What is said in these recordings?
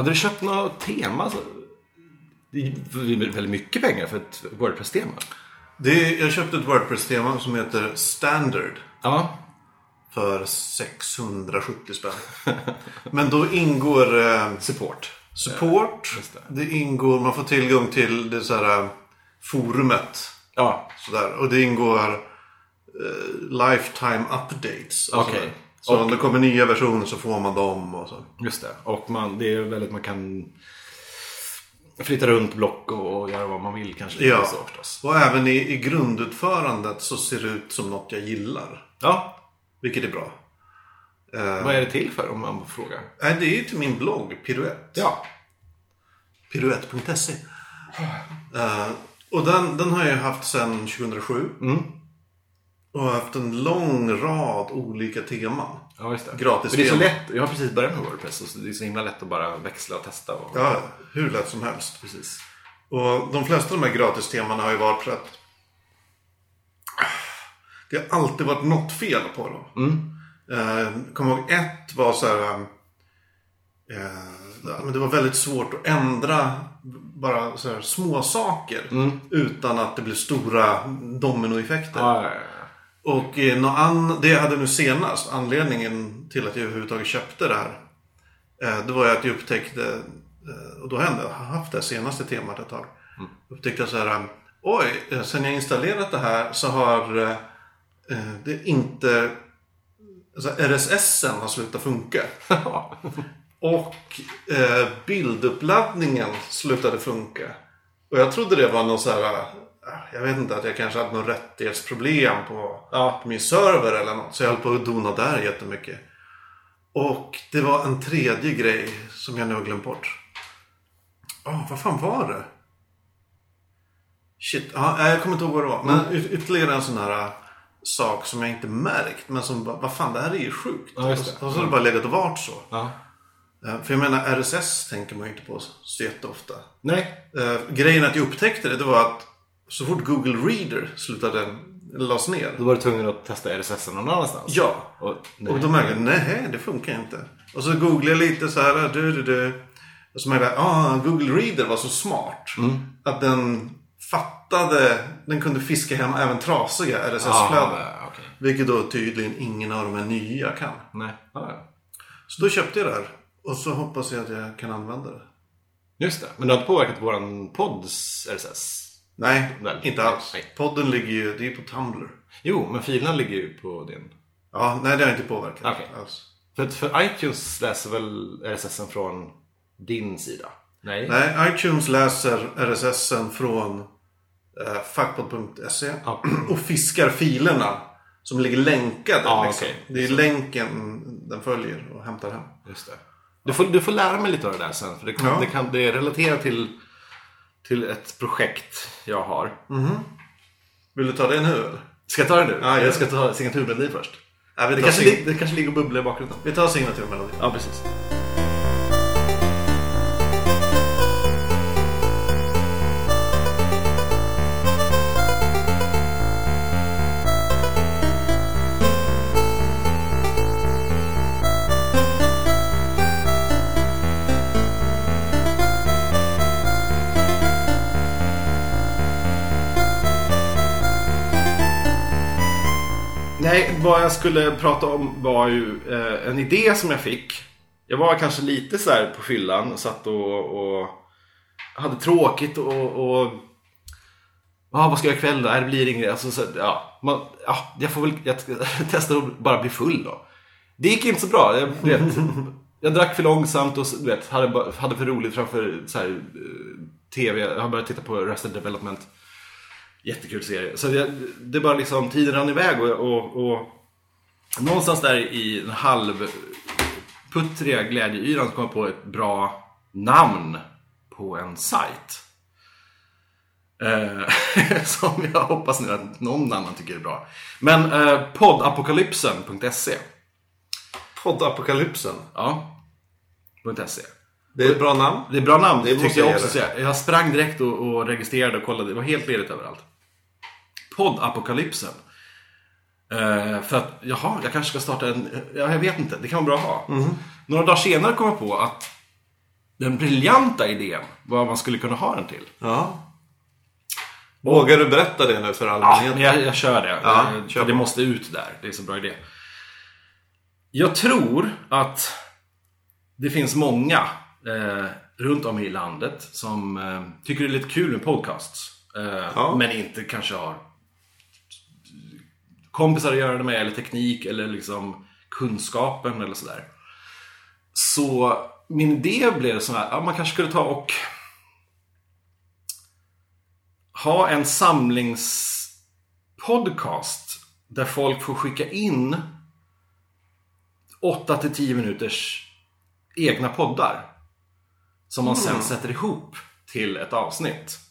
Hade du köpt något tema? Det är väldigt mycket pengar för ett Wordpress-tema. Det, jag köpte ett Wordpress-tema som heter Standard. Ja. För 670 spänn. Men då ingår eh, Support. support. Just det. Det ingår, man får tillgång till det så här, eh, forumet. Ja, Sådär. Och det ingår eh, lifetime updates. Alltså, Okej. Så Och- om det kommer nya versioner så får man dem och så. just det. Och man, det är väldigt, man kan flytta runt block och, och göra vad man vill kanske. Ja. Så, förstås. Och även i, i grundutförandet så ser det ut som något jag gillar. Ja, Vilket är bra. Eh, vad är det till för om man frågar? nej, det är ju till min blogg, Piruett. Ja. Piruett.se. Eh, och den, den har jag haft sedan 2007. Mm. Och har haft en lång rad olika teman. Ja, just det. Gratis Men det är så tema. lätt. Jag har precis börjat med Wordpress. Så det är så himla lätt att bara växla och testa. Och... Ja, hur lätt som helst. Precis. Och de flesta av de här gratistemana har ju varit för att det har alltid varit något fel på dem. Mm. Eh, kommer ihåg ett var så här. Eh, men det var väldigt svårt att ändra bara så här små saker utan att det blev stora dominoeffekter. Ja, ja, ja. Och eh, det jag hade nu senast, anledningen till att jag överhuvudtaget köpte det här. Eh, det var ju att jag upptäckte, eh, och då har jag ändå haft det senaste temat ett tag. Upptäckte jag så här, eh, oj, eh, sen jag installerat det här så har eh, det inte, alltså RSSen har slutat funka. Och bilduppladdningen slutade funka. Och jag trodde det var någon så här, jag vet inte, att jag kanske hade något rättighetsproblem på, Ja. på min server eller något. Så jag höll på att dona där jättemycket. Och det var en tredje grej som jag nu har glömt bort. Åh, vad fan var det? Shit, ja, nej, jag kommer inte ihåg vad det var. Men y- ytterligare en sån här äh, sak som jag inte märkt. Men som bara, vad fan det här är ju sjukt. Ja, och så har det bara legat och varit så. Ja. Eh, För jag menar RSS tänker man ju inte på så jätteofta. Nej. Eh, grejen att jag upptäckte det, det var att så fort Google Reader slutade lades ner. Då var du tvungen att testa RSS någon annanstans. Ja. Och, nej. Och då märkte jag, nej det funkar inte. Och så googlade jag lite så här, du, du, du. Och så märkte jag, ah, Google Reader var så smart. Mm. Att den fattade, den kunde fiska hem även trasiga RSS-flöden. Ja, okej. Vilket då tydligen ingen av de här nya kan. Nej. Ja, ja. Så då köpte jag det här. Och så hoppas jag att jag kan använda det. Just det. Men det har inte påverkat våran podds RSS? Nej, Väl? inte alls. Nej. Podden ligger ju, det är på Tumblr. Jo, men filerna ligger ju på din. Ja, nej det har inte påverkat Okej. alls. För, för iTunes läser väl RSS från din sida? Nej. Nej, iTunes läser RSSen från eh, fuckpod.se Ja. och fiskar filerna som ligger länkade. Ja, liksom. okej. Det är länken den följer och hämtar hem. Just det. Du får, du får lära mig lite av det där sen. För det, kan, Ja. det, kan, det är relaterat till, till ett projekt jag har. Vill du ta det nu eller? Ska jag ta det nu? Ja, ja. jag ska ta signaturmelodi först. Ja, vi, Det kanske, det kanske ligger och bubblar i bakgrunden. vi tar signaturmelodi. Ja, precis. Skulle prata om var ju eh, en idé som jag fick. Jag var kanske lite så här på fyllan och satt och, och hade tråkigt och... och ah, vad ska jag göra ikväll då? Nej, det blir inget. Alltså, så, ja, man, ja, jag får väl jag testa att bara bli full då. Det gick inte så bra. Jag, vet, jag drack för långsamt och du vet, hade, hade för roligt framför så här, eh, TV. Jag har börjat titta på Arrested Development. Jättekul serie. Så det, det bara liksom, tiden rann iväg och, och, och någonstans där i den halvputtriga glädjeyran så kom jag på ett bra namn på en sajt. Eh, som jag hoppas nu att någon annan tycker är bra. Men eh, poddapokalypsen.se Poddapokalypsen. Ja. .se. Det är ett bra namn. Det är bra namn, det måste jag jag också säga. Jag sprang direkt och, och registrerade och kollade. Det var helt ledigt överallt. Poddapokalypsen. Eh, för att, jaha, jag kanske ska starta en... Ja, jag vet inte. Det kan vara bra att ha. Några dagar senare kom jag på att den briljanta idén vad man skulle kunna ha den till. Ja. Vågar du berätta det nu för Ja, allmänheten? men jag, jag kör det. Ja, Eh, kör det måste ut där. Det är så bra idé. Jag tror att det finns många eh, runt om i landet som eh, tycker det är lite kul med podcasts. Eh, Ja. Men inte kanske har kompisar att göra det med, eller teknik, eller liksom kunskapen eller sådär. Så min idé blev så här, ja, man kanske skulle ta och ha en samlingspodcast där folk får skicka in 8-10 minuters egna poddar. Som man sen sätter ihop till ett avsnitt.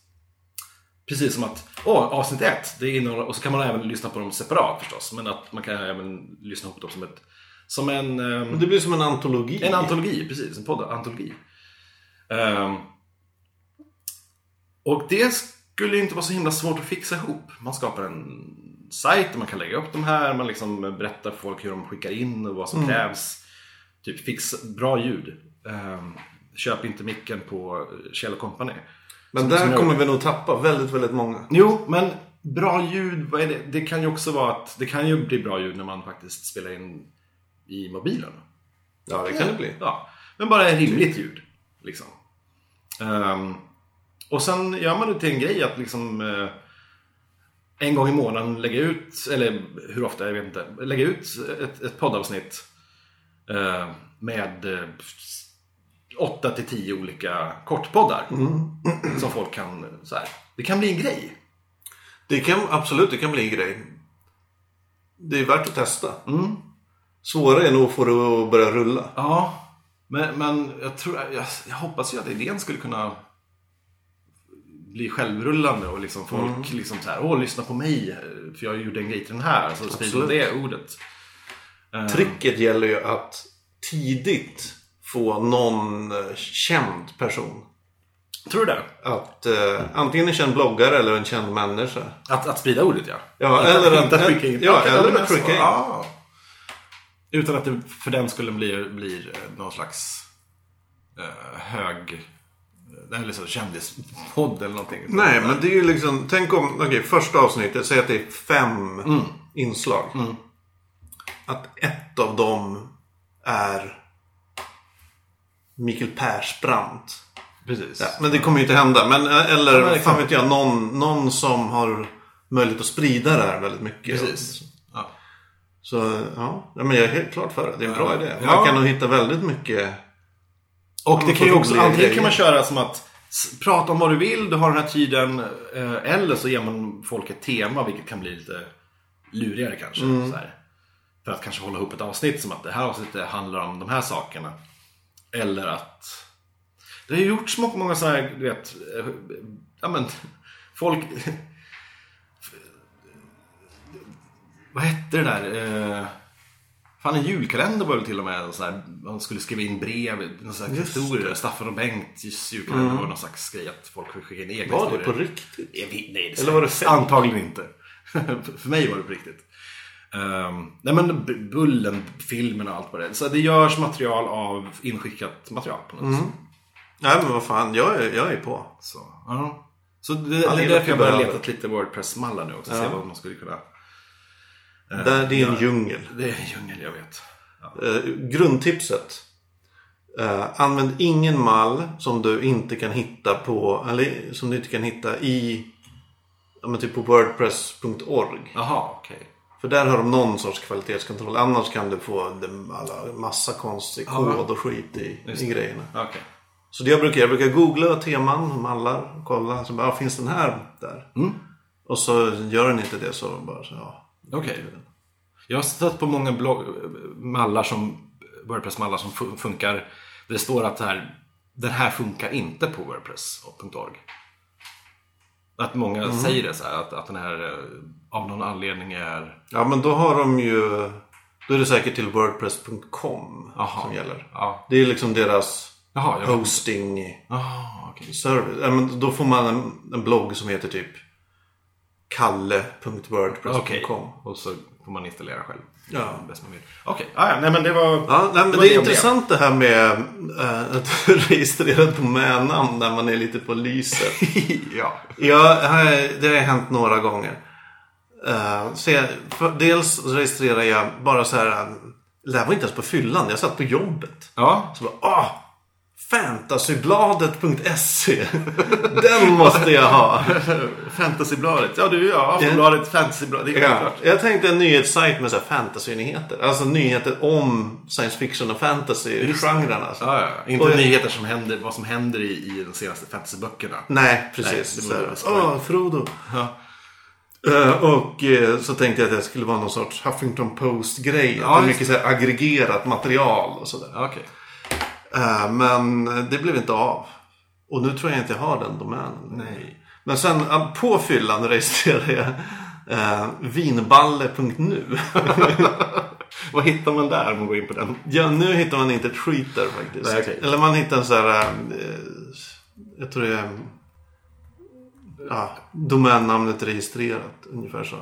Precis som att, åh, avsnitt ett, det innehåller, och så kan man även lyssna på dem separat förstås. Men att man kan även lyssna ihop dem som ett, som en, ehm, Det blir som en antologi. en antologi, precis. En poddantologi. Um, och det skulle inte vara så himla svårt att fixa ihop. Man skapar en sajt där man kan lägga upp de här. Man liksom berättar för folk hur de skickar in och vad som krävs. Typ fixa bra ljud. Ehm, köp inte micken på Kjell Company. Men Som- där som kommer vi nog tappa väldigt, väldigt många. Jo, men bra ljud, vad är det? Det kan ju också vara att det kan ju bli bra ljud när man faktiskt spelar in i mobilen. Ja, det kan det bli. Ja, men bara rimligt ljud. Liksom. Ehm, och sen gör man det till en grej att liksom eh, en gång i månaden lägga ut, eller hur ofta, jag vet inte, lägga ut ett, ett poddavsnitt eh, med eh, 8 till 10 olika kortpoddar. Som folk kan, så här, det kan bli en grej. Det kan absolut, det kan bli en grej. Det är värt att testa. Mm. Svårare är nog att få det att börja rulla. Ja, men, men jag, tror, jag, jag hoppas ju att idén skulle kunna bli självrullande och liksom folk liksom så här, åh lyssna på mig för jag gjorde en grej till den här. Så sprider det ordet. Eh, Tricket gäller ju att tidigt få någon eh, känd person. Tror du det? Att eh, antingen en känd bloggare eller en känd människa. Att, att sprida ordet ja. Ja, eller att- inte att skicka in. ja, eller att skicka in. Ja. Utan att det för den skulle bli, blir eh, någon slags eh, hög, eller så kändispodd eller någonting. Nej, men det är ju liksom, tänk om, okej, första avsnittet, säg att det är fem Mm. inslag. Att ett av dem är Mikael Persbrandt. Precis. Ja, men det kommer ju inte hända. Men, eh, eller, Ja, men fan vet jag, någon, någon som har möjlighet att sprida det här väldigt mycket. Precis. Ja. Så, ja. men jag är helt klart för det. Det är en bra idé. Man kan nog hitta väldigt mycket. Och det kan ju också, antingen kan man köra som att prata om vad du vill, du har den här tiden. eh, Eller så ger man folk ett tema, vilket kan bli lite lurigare kanske. Så här. För att kanske hålla ihop ett avsnitt som att det här avsnittet handlar om de här sakerna. Eller att... Det har ju gjorts många, många så här, du vet... eh, Ja men, folk... Vad hette det där? Eh, Fan en julkalender var väl till och med så här, man skulle skriva in brev, någon slags Just historier. Staffan och Bengts julkalender var någon slags grej att folk skulle skicka in egna Var det historier. på riktigt? Jag vet- Nej, det Eller var det fake? Antagligen inte. För mig var det på riktigt. Um, nej men B- Bullen, filmen och allt vad det är. Så det görs material av inskickat material på något sätt. Nej men vad fan, jag är, jag är på. Så, ja. Så det, det är därför jag börjar leta lite Wordpress-mallar nu också. Se vad man skulle kunna... Där, det är en djungel. Det är en djungel, jag vet. Eh, grundtipset. Eh, använd ingen mall som du inte kan hitta på, eller som du inte kan hitta i, ja, men typ på wordpress.org. Jaha, okej. För där har de någon sorts kvalitetskontroll. Annars kan du få alla, massa konstig kod och skit i, i grejerna. Okej. Så det jag brukar, jag brukar googla teman, mallar, kolla. Så bara, ah, finns den här där? Och så gör den inte det så bara så, ja. Okej. Jag har stött på många blogg, mallar som, Wordpress-mallar som fu- funkar. Det står att här, den här funkar inte på Wordpress.org. Att många säger det så här, att, att den här eh, av någon anledning är... Ja men då har de ju, då är det säkert till wordpress.com som gäller. Ja. Det är liksom deras Jaha, hosting Jaha, okej. service. Ja, men då får man en, en blogg som heter typ kalle.wordpress.com. Okej. Och så får man installera själv. Ja. Bäst man vill. Okej, ah, ja, nej men det var... Ja, nej, men var det är intressant det här med äh, att registrera domännamn när man är lite på lyset. ja. Ja, det har hänt några gånger. Uh, så jag, för, dels registrerar jag bara så här. äh, Det här var inte ens på fyllan, jag satt på jobbet. Ja. Så bara, ah, Fantasybladet.se. Den måste jag ha. Fantasybladet. Ja, du ja. Aftonbladet, Fantasybladet. Det är Ja, jag tänkte en nyhetssajt med så fantasynyheter. Alltså nyheter om science fiction och fantasy. Genrerna. Alltså. Ja, ja. Inte Och- nyheter som händer, vad som händer i, i de senaste fantasyböckerna. Nej, precis. Nej, det. Åh, Frodo. Ja. Eh, och eh, så tänkte jag att det skulle vara någon sorts Huffington Post-grej. Ja, mycket så här aggregerat material och sådär. Ja, Eh, men det blev inte av. Och nu tror jag inte jag har den domänen. Nej. Men sen eh, på fyllan registrerade jag eh, vinballe.nu. Vad hittar man där om man går in på den? ja, nu hittar man inte ett skit där faktiskt. Nej, okej. Eller man hittar en så här... Eh, jag tror det är... Ja, domännamnet registrerat. Ungefär så.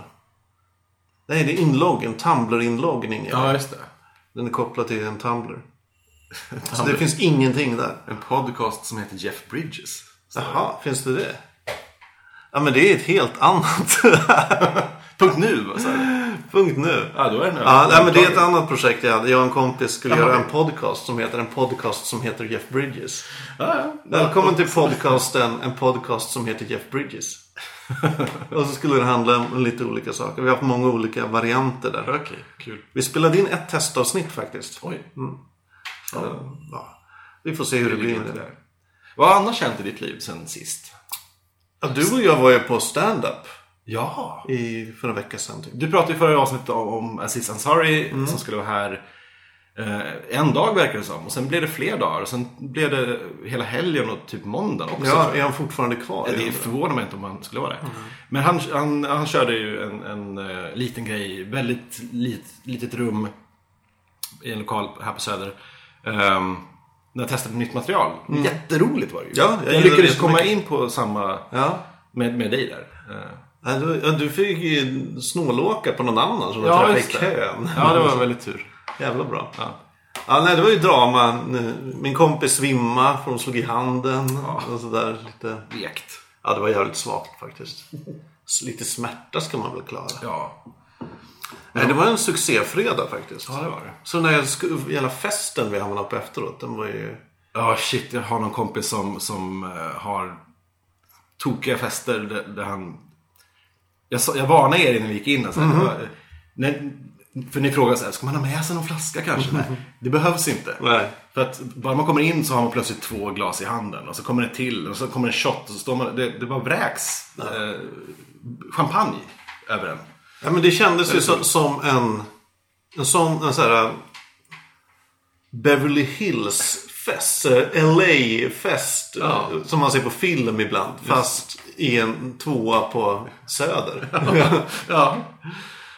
Nej, det är inlogg. En Tumblr-inloggning. Ja, just det. Den är kopplad till en Tumblr. Så det finns ingenting där. En podcast som heter Jeff Bridges. Jaha, finns det det? Ja, men det är ett helt annat. Punkt nu, du? Punkt nu. Ja, då är den Ja, nej, men det är ett annat projekt jag hade. Jag och en kompis skulle Jaha. göra en podcast som heter En podcast som heter Jeff Bridges. Ja, ja. Välkommen till podcasten En podcast som heter Jeff Bridges. och så skulle det handla om lite olika saker. Vi har haft många olika varianter där. Okej, kul. Vi spelade in ett testavsnitt faktiskt. Oj. Så, ja. Vi får se hur det blir med det. Vad har annars hänt i ditt liv sen sist? Ja, du och jag var ju på stand-up Ja. i, för en vecka sedan. Typ. Du pratade i förra avsnittet om, om Aziz Ansari som skulle vara här eh, en dag verkar det som. Och sen blev det fler dagar. Och sen blev det hela helgen och typ måndagen också. Ja, är han fortfarande kvar? Ja, det förvånar mig inte om han skulle vara det. Men han, han, han körde ju en, en eh, liten grej, väldigt lit, litet rum i en lokal här på Söder. Um, när jag testade nytt material. Jätteroligt var det ju. Ja, jag jag, lyckades komma in på samma Ja. med, med dig där. Ja, du, du fick ju snålåka på någon annan som du Ja, träffade i kön. ja, det var väldigt tur. Jävla bra. Ja. Ja, nej, det var ju drama. Min kompis svimma för hon slog i handen. Och sådär. Lite... Vekt. Ja, det var jävligt svagt faktiskt. Lite smärta ska man väl klara. Ja. Nej, det var en succéfredag faktiskt. ja, det var det. Så när jag sku- hela festen vi hamnade på efteråt, den var ju... Ja, shit. Jag har någon kompis som, som eh, har tokiga fester där, där han... Jag, jag varnade er innan vi gick in. Alltså, det var, när, för ni frågar så här, ska man ha med sig någon flaska kanske? Nej, det behövs inte. Nej. För att bara man kommer in så har man plötsligt två glas i handen. Och så kommer det till och så kommer en shot och så står man... Det, det bara vräks eh, champagne över en. Ja, men det kändes ju så, som en... En sån, en sån här... Beverly Hills fest. LA-fest. Ja. Som man ser på film ibland. Fast i en tvåa på Söder. Ja,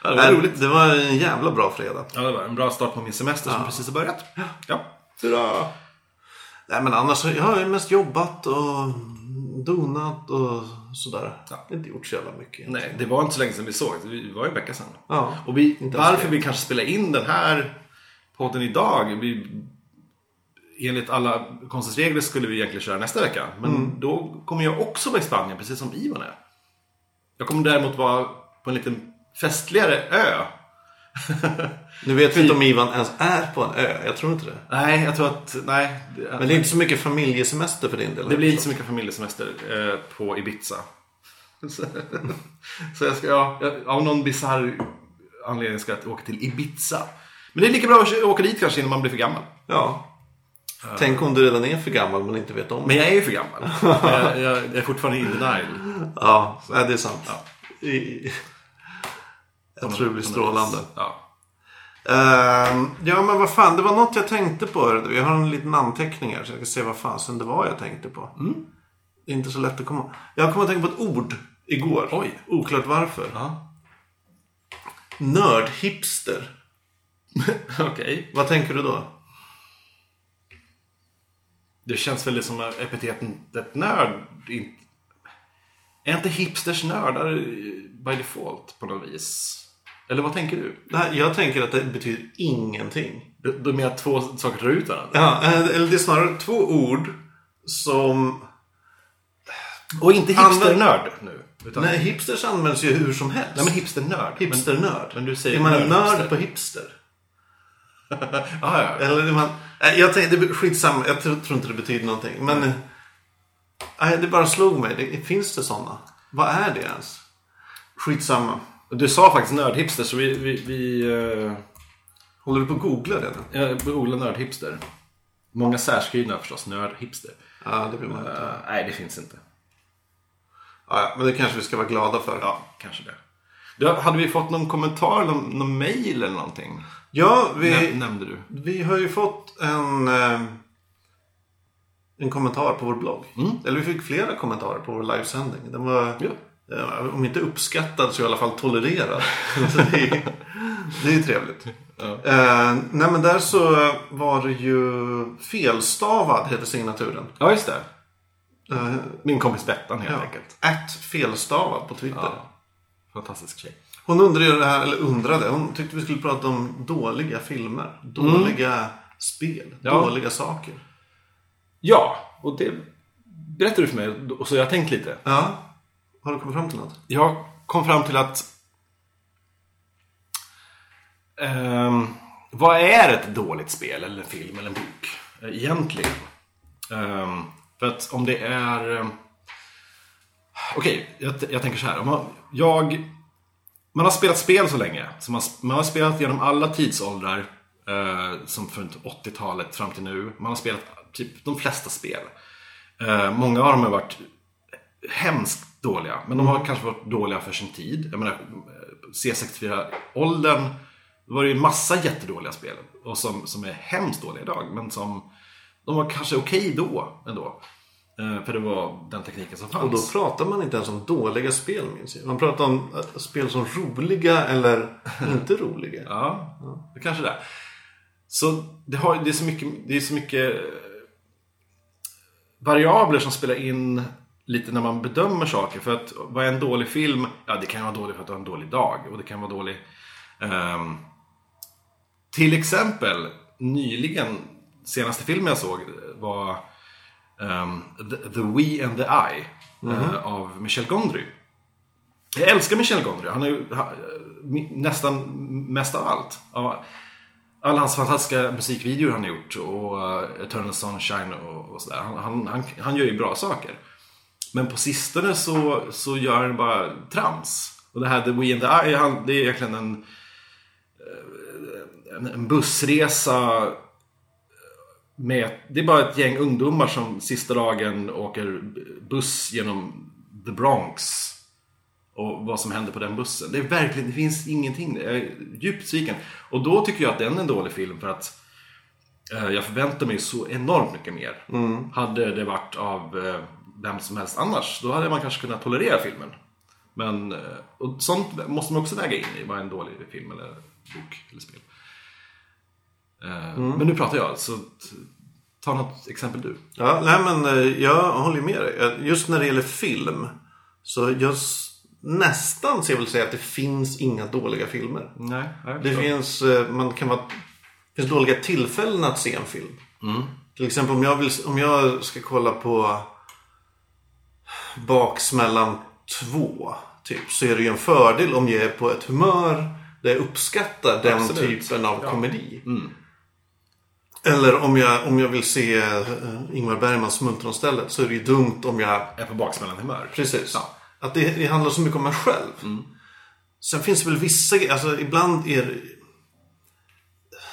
ja det var Nej, roligt. Det var en jävla bra fredag. Ja, det var en bra start på min semester som precis har börjat. Ja. Hurra! Nej men annars har jag mest jobbat och donat och sådär. Inte gjort så jävla mycket. Nej, det var inte så länge sedan vi såg. Det var ju en vecka sedan. Ja. Och vi, varför det. vi kanske spelar in den här podden idag. Vi, enligt alla konstens regler skulle vi egentligen köra nästa vecka. Men Mm. då kommer jag också vara i Spanien, precis som Ivan är. Jag kommer däremot vara på en liten festligare ö. Nu vet vi inte om Ivan ens är på en ö. Jag tror inte det. Nej, jag tror att... Nej, Men det är inte så mycket familjesemester för din del. det blir inte så mycket familjesemester eh, på Ibiza. så, jag ska, ja, av någon bisarr anledning ska jag åka till Ibiza. Men det är lika bra att åka dit kanske innan man blir för gammal. Ja. Tänk om du redan är för gammal men inte vet om Men det. jag är ju för gammal. jag, jag, jag är fortfarande in denial. Ja, det är sant. I- Jag tror det blir strålande. Ja. Ehm, ja men vad fan, det var något jag tänkte på. Jag har en liten anteckning här så jag ska se vad fasen det var jag tänkte på. Det är inte så lätt att komma Jag kom att tänka på ett ord igår. Oj. Oklart varför. ja. Nördhipster. Okej. Vad tänker du då? Det känns väl som epiteten ett nörd. Är inte hipsters nördar by default på något vis. Eller vad tänker du? Nej, jag tänker att det betyder ingenting. Du, du menar att två saker drar ut varandra? Ja, eh, eller det är snarare två ord som... Och inte hipsternörd nu. Utan, Nej, hipsters används ju hur som helst. Nej, men hipsternörd. Hipsternörd. Men du säger är man en nörd på hipster? Men, ah, ja. Eller är man... Jag tänkte, det skitsamma. Jag tror, tror inte det betyder någonting. Men... Nej, det bara slog mig. Det, finns det sådana? Vad är det ens? Skitsamma. Du sa faktiskt nördhipster så vi... vi, vi uh, Håller du på att googla det nu? jag googlar nördhipster. Många särskrivna förstås. Nördhipster. Ja, det vill man inte. Uh, nej, det finns inte. Ja, men det kanske vi ska vara glada för. Ja, kanske det. Du, hade vi fått någon kommentar, någon, någon mail eller någonting? Ja, vi, Näm- nämnde du. vi har ju fått en, eh, en kommentar på vår blogg. Eller vi fick flera kommentarer på vår livesändning. Den var, Ja. Eh, om inte uppskattad så i alla fall tolererad. det, är, det är ju trevligt. Eh, nej men där så var det ju felstavad heter signaturen. Ja, just det. Eh, Min kompis Bettan helt ja. enkelt. At felstavad på Twitter. Ja. Fantastisk tjej. Hon undrade det här, eller undrade, hon tyckte vi skulle prata om dåliga filmer. Dåliga spel. Ja. Dåliga saker. Ja, och det berättade du för mig och så jag tänkt lite. Ja. Har du kommit fram till något? Jag kom fram till att ehm, vad är ett dåligt spel eller en film eller en bok eh, egentligen? Ehm, för att om det är ehm, Okej, jag, jag tänker så här. Om man, jag, man har spelat spel så länge. Så man, man har spelat genom alla tidsåldrar. Eh, som från 80-talet fram till nu. Man har spelat typ de flesta spel. Eh, många av dem har varit hemskt dåliga. Men de har kanske varit dåliga för sin tid. Jag menar, C64-åldern. Då var det ju en massa jättedåliga spel. Och som, som är hemskt dåliga idag. Men som de var kanske okej då ändå. Eh, för det var den tekniken som fanns. Och då pratar man inte ens om dåliga spel minns jag. Man pratar om eh, spel som roliga eller inte roliga. Ja, det kanske det är. Så det, har, det, är så mycket, det är så mycket eh, variabler som spelar in lite när man bedömer saker. För att vad är en dålig film? Ja, det kan vara dålig för att du har en dålig dag. Och det kan vara dålig... ehm, till exempel, nyligen, senaste filmen jag såg var ehm, the, the We and the I eh, av Michel Gondry. Jag älskar Michel Gondry. Han är ju ha- nästan mest av allt. Ja, Alla hans fantastiska musikvideor han har gjort och uh, Eternal Sunshine och, och sådär. Han, han, han, han gör ju bra saker. Men på sistone så, så gör han bara trams. Och det här The We and the I, han, det är egentligen en, eh, en, en bussresa med, det är bara ett gäng ungdomar som sista dagen åker buss genom The Bronx. Och vad som händer på den bussen. Det är verkligen, det finns ingenting. Jag är djupt besviken. Och då tycker jag att den är en dålig film för att eh, jag förväntar mig så enormt mycket mer. Hade det varit av eh, vem som helst annars, då hade man kanske kunnat tolerera filmen. Men eh, och sånt måste man också väga in i vad är en dålig film eller bok eller spel. Eh, Men nu pratar jag, så ta något exempel du. Ja, nej men eh, jag håller med dig. Just när det gäller film. Så s- nästan så jag vill säga att det finns inga dåliga filmer. Nej, Det finns, man kan vara, det finns dåliga tillfällen att se en film. Till exempel om jag, vill, om jag ska kolla på Baksmällan 2. Typ, så är det ju en fördel om jag är på ett humör där jag uppskattar den Absolut. typen av Ja. komedi. Eller om jag, om jag vill se uh, Ingmar Bergmans Smultronstället så är det ju dumt om jag är på baksmällan humör. Precis. Ja. Att det, det handlar så mycket om mig själv. Sen finns det väl vissa alltså ibland är det...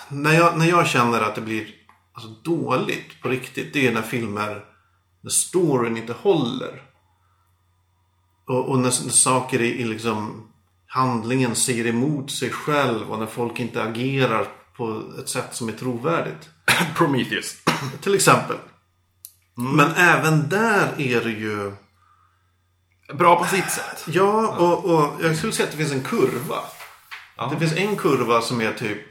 När jag, när jag känner att det blir alltså, dåligt på riktigt, det är när filmer, när storyn inte håller. Och, och när, när saker i, i liksom handlingen säger emot sig själv och när folk inte agerar på ett sätt som är trovärdigt. Prometheus. Till exempel. Men även där är det ju... Bra på sitt sätt. Ja, och, och jag skulle säga att det finns en kurva. Det finns en kurva som är typ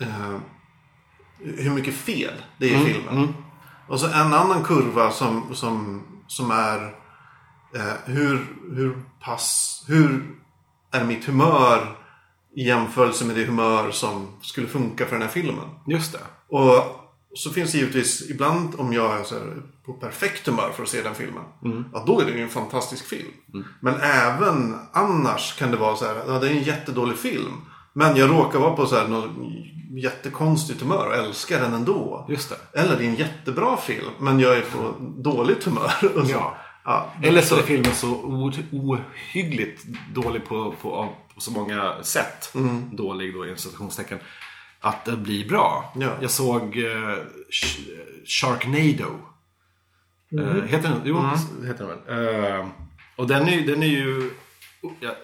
eh, hur mycket fel det är i filmen. Och så en annan kurva som, som, som är hur, hur pass, hur är mitt humör i jämförelse med det humör som skulle funka för den här filmen. Just det. Och så finns det givetvis ibland om jag är på perfekt humör för att se den filmen. Ja, då är det ju en fantastisk film. Men även annars kan det vara så här, ja, det är en jättedålig film. Men jag råkar vara på så här, något jättekonstigt humör och älskar den ändå. Just det. Eller det är en jättebra film, men jag är på dåligt humör. Och så. Ja. Ja, Eller så är filmen så ohyggligt dålig på, på, på så många sätt. Dålig då i citationstecken. Att det blir bra. Ja. Jag såg Sh- Sharknado. Eh, heter den? Jo, heter den väl. Eh, och den är, den är ju... Jag,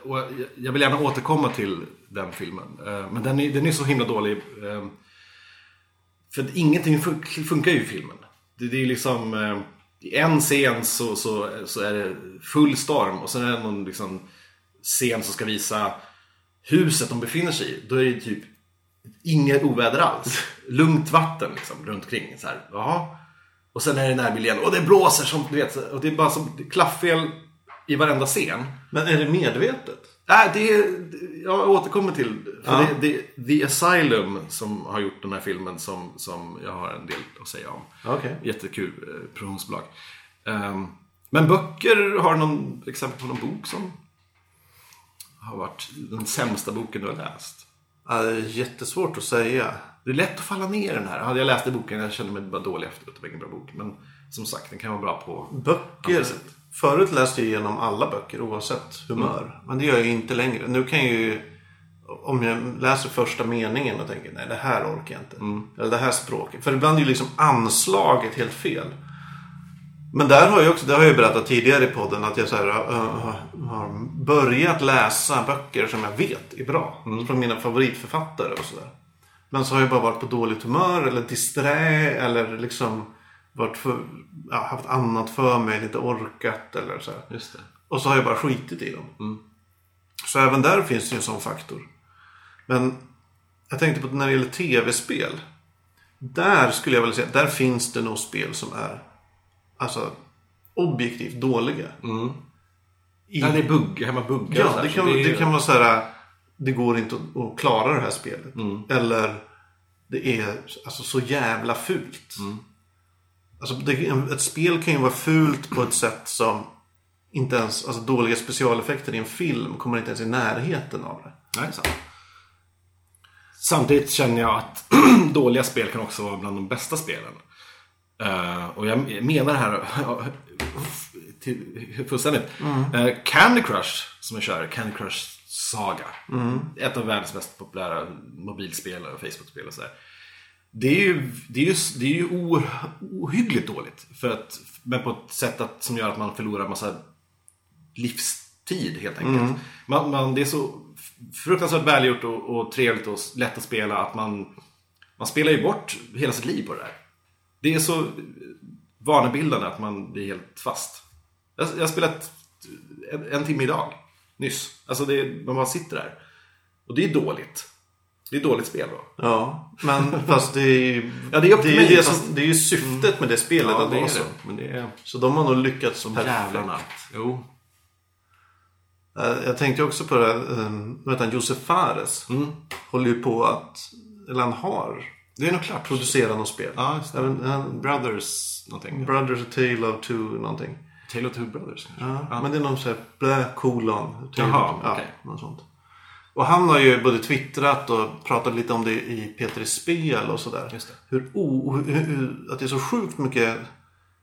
jag- vill gärna återkomma till den filmen. Men den är, den är så himla dålig. För att ingenting fun- funkar ju i filmen. Det, det är liksom... I en scen så, så, så är det full storm och sen är det någon liksom, scen som ska visa huset de befinner sig i. Då är det typ inget oväder alls. Lugnt vatten liksom, runt omkring. Så här, jaha. Och sen är det närbild igen och det blåser som du vet. Och det är bara som klaffel i varenda scen. Men är det medvetet? Nej, det jag återkommer till. Ja. det, det, The Asylum som har gjort den här filmen som, som jag har en del att säga om. Okej. Jättekul eh, produktionsbolag. Ehm, men böcker, har du någon exempel på någon bok som har varit den sämsta boken du har läst? Ja, det är jättesvårt att säga. Det är lätt att falla ner i den här. Hade jag läst i boken, jag kände mig bara dålig efteråt. Det var ingen bra bok. Men som sagt, den kan vara bra på... Böcker. Förut läste jag igenom alla böcker oavsett humör. Men det gör jag inte längre. Nu kan jag ju... Om jag läser första meningen och tänker nej det här orkar jag inte. Eller det här språket. För ibland är ju liksom anslaget helt fel. Men där har jag också, det har jag ju berättat tidigare i podden att jag så här, äh, har börjat läsa böcker som jag vet är bra. Från mina favoritförfattare och sådär. Men så har jag bara varit på dåligt humör eller disträ eller liksom varit för, ja, haft annat för mig, inte orkat eller så det. Och så har jag bara skitit i dem. Så även där finns det ju en sån faktor. Men jag tänkte på när det gäller tv-spel. Där skulle jag vilja säga, där finns det nog spel som är alltså objektivt dåliga. I, Ja, det är bugg, hemma buggar ja, det kan, är- det kan vara så här. Det går inte att, att klara det här spelet. Eller det är alltså så jävla fult. Alltså, det, ett spel kan ju vara fult på ett sätt som inte ens, alltså dåliga specialeffekter i en film kommer inte ens i närheten av det. Nej, sant. Samtidigt känner jag att dåliga spel kan också vara bland de bästa spelen. Eh, och jag menar det här till, fullständigt. Eh, Candy Crush som jag kör, Candy Crush Saga. Ett av världens mest populära mobilspel och Facebook-spel och sådär. Det är ju, det är ju, det är ju o, ohyggligt dåligt. För att, men på ett sätt att, som gör att man förlorar massa livstid helt enkelt. Man, man, det är så fruktansvärt välgjort och, och trevligt och lätt att spela att man, man spelar ju bort hela sitt liv på det där. Det är så vanebildande att man blir helt fast. Jag, jag har spelat en, en timme idag, nyss. Alltså det, man bara sitter där. Och det är dåligt. Det är dåligt spel då. Ja, men fast det är ju Ja, det är det, är ju det, fast- som, det är ju syftet med det spelet att det vara är så. det. Men det är Så de har nog lyckats som jävlarna. Jo. Eh, Jag tänkte också på det här, eh, han, Josef Fares. Mm. Håller ju på att, eller han har Det är nog klart. producerat något spel. Ja, just det. Även, han, Brothers någonting. Brothers A Tale of Two någonting. Tale of Two Brothers kanske? Ja, Men det är någon sån här blä kolon. Tale Jaha, of- ja, okej. något sånt. Och han har ju både twittrat och pratat lite om det i P3 Spel och sådär. Hur, o, hur, hur, att det är så sjukt mycket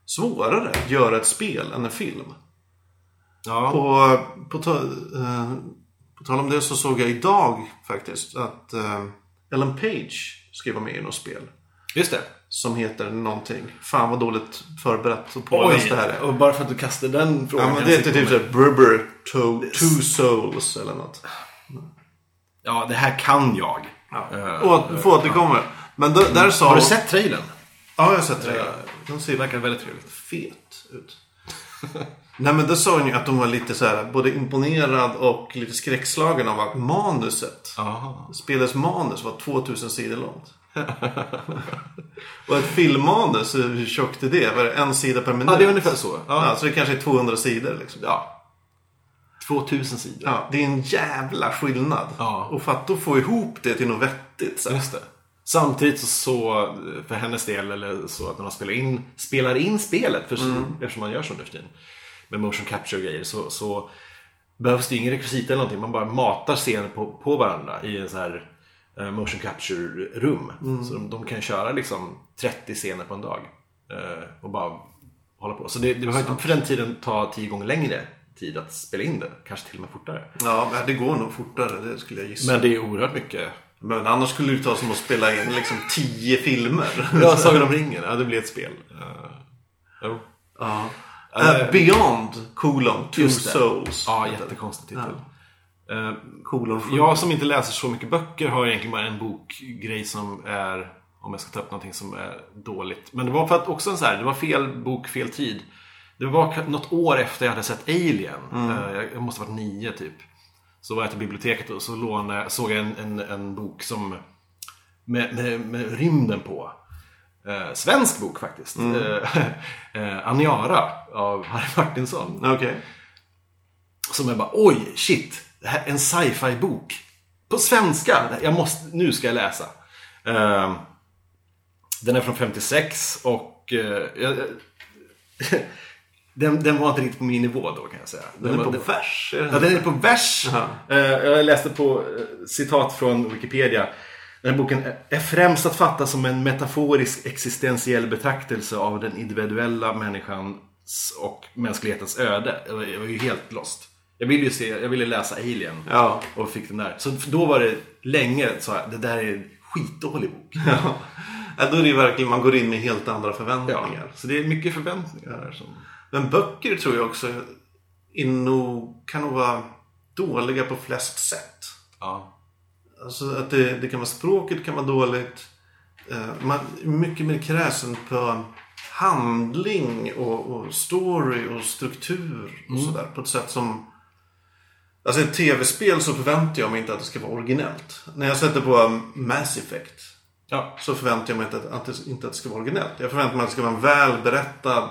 svårare att göra ett spel än en film. Ja. Och på, eh, på tal om det så såg jag idag faktiskt att eh, Ellen Page ska vara med i något spel. Just det. Som heter någonting. Fan vad dåligt förberett och påläst det här är. och bara för att du kastar den frågan. Ja men det heter typ såhär Brubber to, Two Souls eller något. Ja, det här kan jag. Eh, Och få återkomma. Men då, där sa Har du hon- sett trailern? Ja, jag har sett det. Den Det ser verkar väldigt trevligt. fet ut. Nej men då sa hon ju att de var lite så här både imponerad och lite skräckslagen av att manuset. Aha. Spelets manus var 2000 sidor långt. och ett filmmanus, hur tjockt är det? Var det en sida per minut? Ja, det är ungefär så. Ja, Ja. så det kanske är 200 sidor liksom. ja. 2000 sidor. Ja, det är en jävla skillnad. Ja. Och för att då få ihop det till något vettigt. Så. Just det. Samtidigt så, för hennes del, eller så att när man spelar in, spelar in spelet, för, eftersom man gör så nu för tiden, med motion capture och grejer, så, så behövs det ingen rekvisita eller någonting. Man bara matar scener på, på varandra i en så här eh, motion capture-rum. Så de, de kan köra liksom 30 scener på en dag. eh, och bara hålla på. Så det, det behöver inte för den tiden ta tio gånger längre tid att spela in det. Kanske till och med fortare. Ja, men det går nog fortare, det skulle jag gissa. Men det är oerhört mycket. Men annars skulle det ta som att spela in liksom tio filmer. Ja, Sagan om ringen. Ja, det blir ett spel. Uh, jo. Ja. Eh, Beyond, colon, two souls. Ja, jättekonstig titel. Eh, Colon, sju. jag som inte läser så mycket böcker har egentligen bara en bokgrej som är, om jag ska ta upp någonting som är dåligt. Men det var för att också en så här, det var fel bok, fel tid. Det var något år efter jag hade sett Alien. Eh, jag- måste ha varit nio typ. Så var jag till biblioteket och så lånade, såg jag en, en, en bok som med, med, med rymden på. Eh, svensk bok faktiskt. Eh, eh, Aniara av Harry Martinsson. Okej. Som jag bara, oj, shit. Det här är en sci-fi bok. På svenska. Jag måste, nu ska jag läsa. Eh, den är från 56 och eh, jag, den, den var inte riktigt på min nivå då kan jag säga. Den är var- på den- vers. är den Ja, den är på vers. Eh, jag läste på eh, citat från Wikipedia. Den här boken är främst att fatta som en metaforisk existentiell betraktelse av den individuella människans och mänsklighetens öde. Jag var, ju helt lost. Jag ville ju se, jag ville läsa Alien Ja. och fick den där. Så då var det länge så här, det där är en skitdålig bok. Ja. Ja, då är det ju verkligen, man går in med helt andra Ja, förväntningar. så det är mycket förväntningar här som... Men böcker tror jag också nog, kan nog vara dåliga på flest sätt. Ja. Alltså att det, det kan vara språket kan vara dåligt. Eh, Man mycket mer kräsen på handling och, och story och struktur och sådär. På ett sätt som... Alltså ett tv-spel så förväntar jag mig inte att det ska vara originellt. När jag sätter på Mass Effect Ja. så förväntar jag mig inte att, att det, inte att det ska vara originellt. Jag förväntar mig att det ska vara en välberättad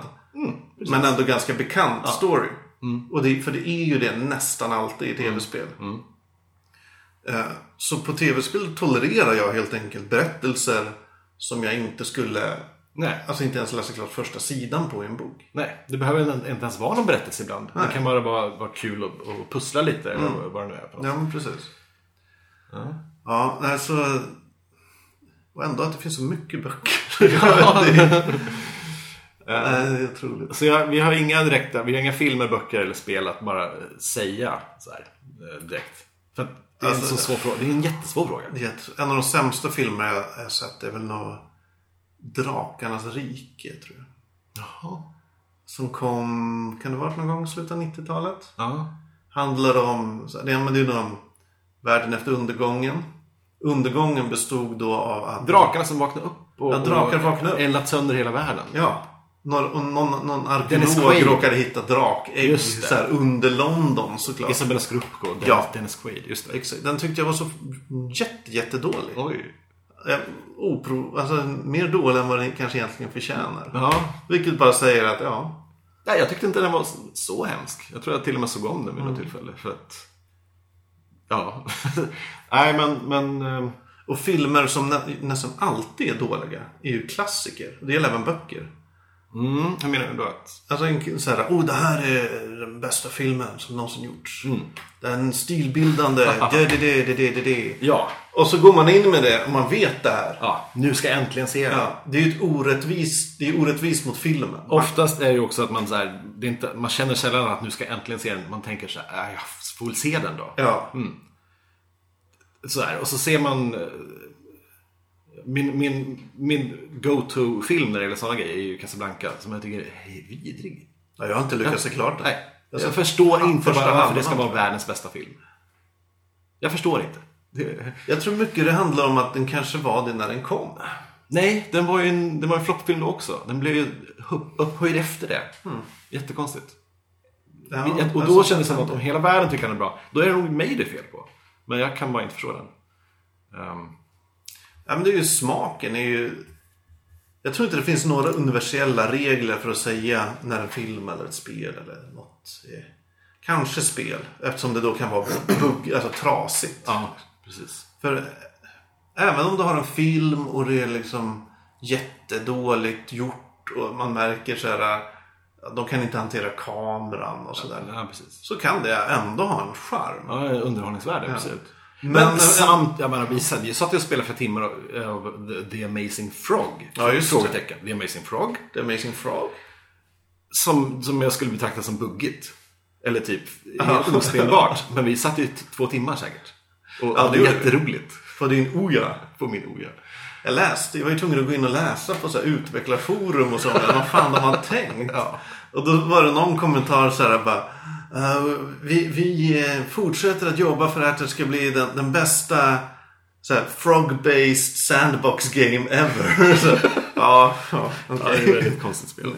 men ändå ganska bekant story. Och det, för det är ju det nästan alltid i tv-spel. Eh, Så på tv-spel tolererar jag helt enkelt berättelser som jag inte skulle, Nej. alltså inte ens läsa klart första sidan på en bok. Nej, det behöver inte ens vara någon berättelse ibland. Det kan bara vara, vara kul att, att pussla lite eller vad det nu är. På något Ja, men precis. Ja, nej, så... Och ändå att det finns så mycket böcker. det, är, nej, det är otroligt. Så jag, vi har inga direkta, vi har inga filmer, böcker eller spel att bara eh, säga så här, eh, direkt. För att det är en Alltså- så svår fråga. Det är en jättesvår fråga. En av de sämsta filmer jag har sett är väl nog Drakarnas rike, tror jag. Jaha. Som kom, kan det ha varit någon gång i slutet av 90-talet? Ja. Handlar om, det är, nog om världen efter undergången. Undergången bestod då av att... Drakarna som vaknade upp och, Ja, drakar vaknade upp. eldat sönder hela världen. Ja. Någon, någon, någon arkeolog råkade hitta drakägg så här, under London såklart. Isabella Dennis, Ja. Dennis Quaid. Just det. Exakt. Den tyckte jag var så jätte, jättedålig. Oj. Eh, Opro, alltså, mer dålig än vad den kanske egentligen förtjänar. Ja. Vilket bara säger att ja, Nej, jag tyckte inte den var så, så hemsk. Jag tror jag till och med såg om den vid Mm. något tillfälle. För att... Ja. Nej, men... men eh, Och filmer som nä nästan alltid är dåliga är ju klassiker. Det gäller även böcker. Mm, hur menar du då? Att... Alltså en så här, oh det här är den bästa filmen som någonsin gjorts. Mm. Den stilbildande, det, det, det, det, det, det. Ja. Och så går man in med det och man vet det här. ja. Nu ska jag äntligen se den. Ja, det är ju ett orättvist, det är orättvist mot filmen. Oftast är det ju också att man så här, det är inte, man känner sällan att nu ska jag äntligen se den. Man tänker så här, "Äh, jag får väl se den då. Ja, Så här, och så ser man eh, min, min, min go-to-film när det gäller sådana grejer är ju Casablanca som jag tycker är vidrig. Ja, jag har inte lyckats se klart det. Nej, jag Alltså, förstår inte varför det ska vara jag. världens bästa film. Jag förstår inte. Det, Jag tror mycket det handlar om att den kanske var det när den kom. nej, den var ju en, den var en floppfilm då också. Den blev ju upp- upphöjd efter det. Jättekonstigt. Ja, och då alltså, kändes det som att om hela världen tycker den är bra, då är det nog mig det är fel på. Men jag kan bara inte förstå den. Ehm, Ja, men det är ju smaken. Är ju... Jag tror inte det finns några universella regler för att säga när en film eller ett spel eller något är... Kanske spel. Eftersom det då kan vara bugg, alltså trasigt. Ja, precis. För även om du har en film och det är liksom jättedåligt gjort och man märker så här de kan inte hantera kameran och sådär. Ja. Så kan det ändå ha en charm. Ja, underhållningsvärde, absolut. Men, Men- samt, jag menar, vi satt, ju och spelade flera timmar av, The, Amazing Frog. Ja, just. Frågetecken. The Amazing Frog. The Amazing Frog. Som, som jag skulle betrakta som buggigt. Eller typ helt ospelbart. Men vi satt ju två timmar säkert. Och Ja, det var jätteroligt. På din Oja. På min oja. Jag läste, jag var ju tvungen att gå in och läsa på så här utvecklarforum och sånt. Vad fan de har tänkt. Ja. Och då var det någon kommentar så här bara. "Eh, vi vi eh, fortsätter att jobba för att det ska bli den, den bästa frog-based sandbox game ever. så, ja, ja Ja, det är väldigt konstigt spel.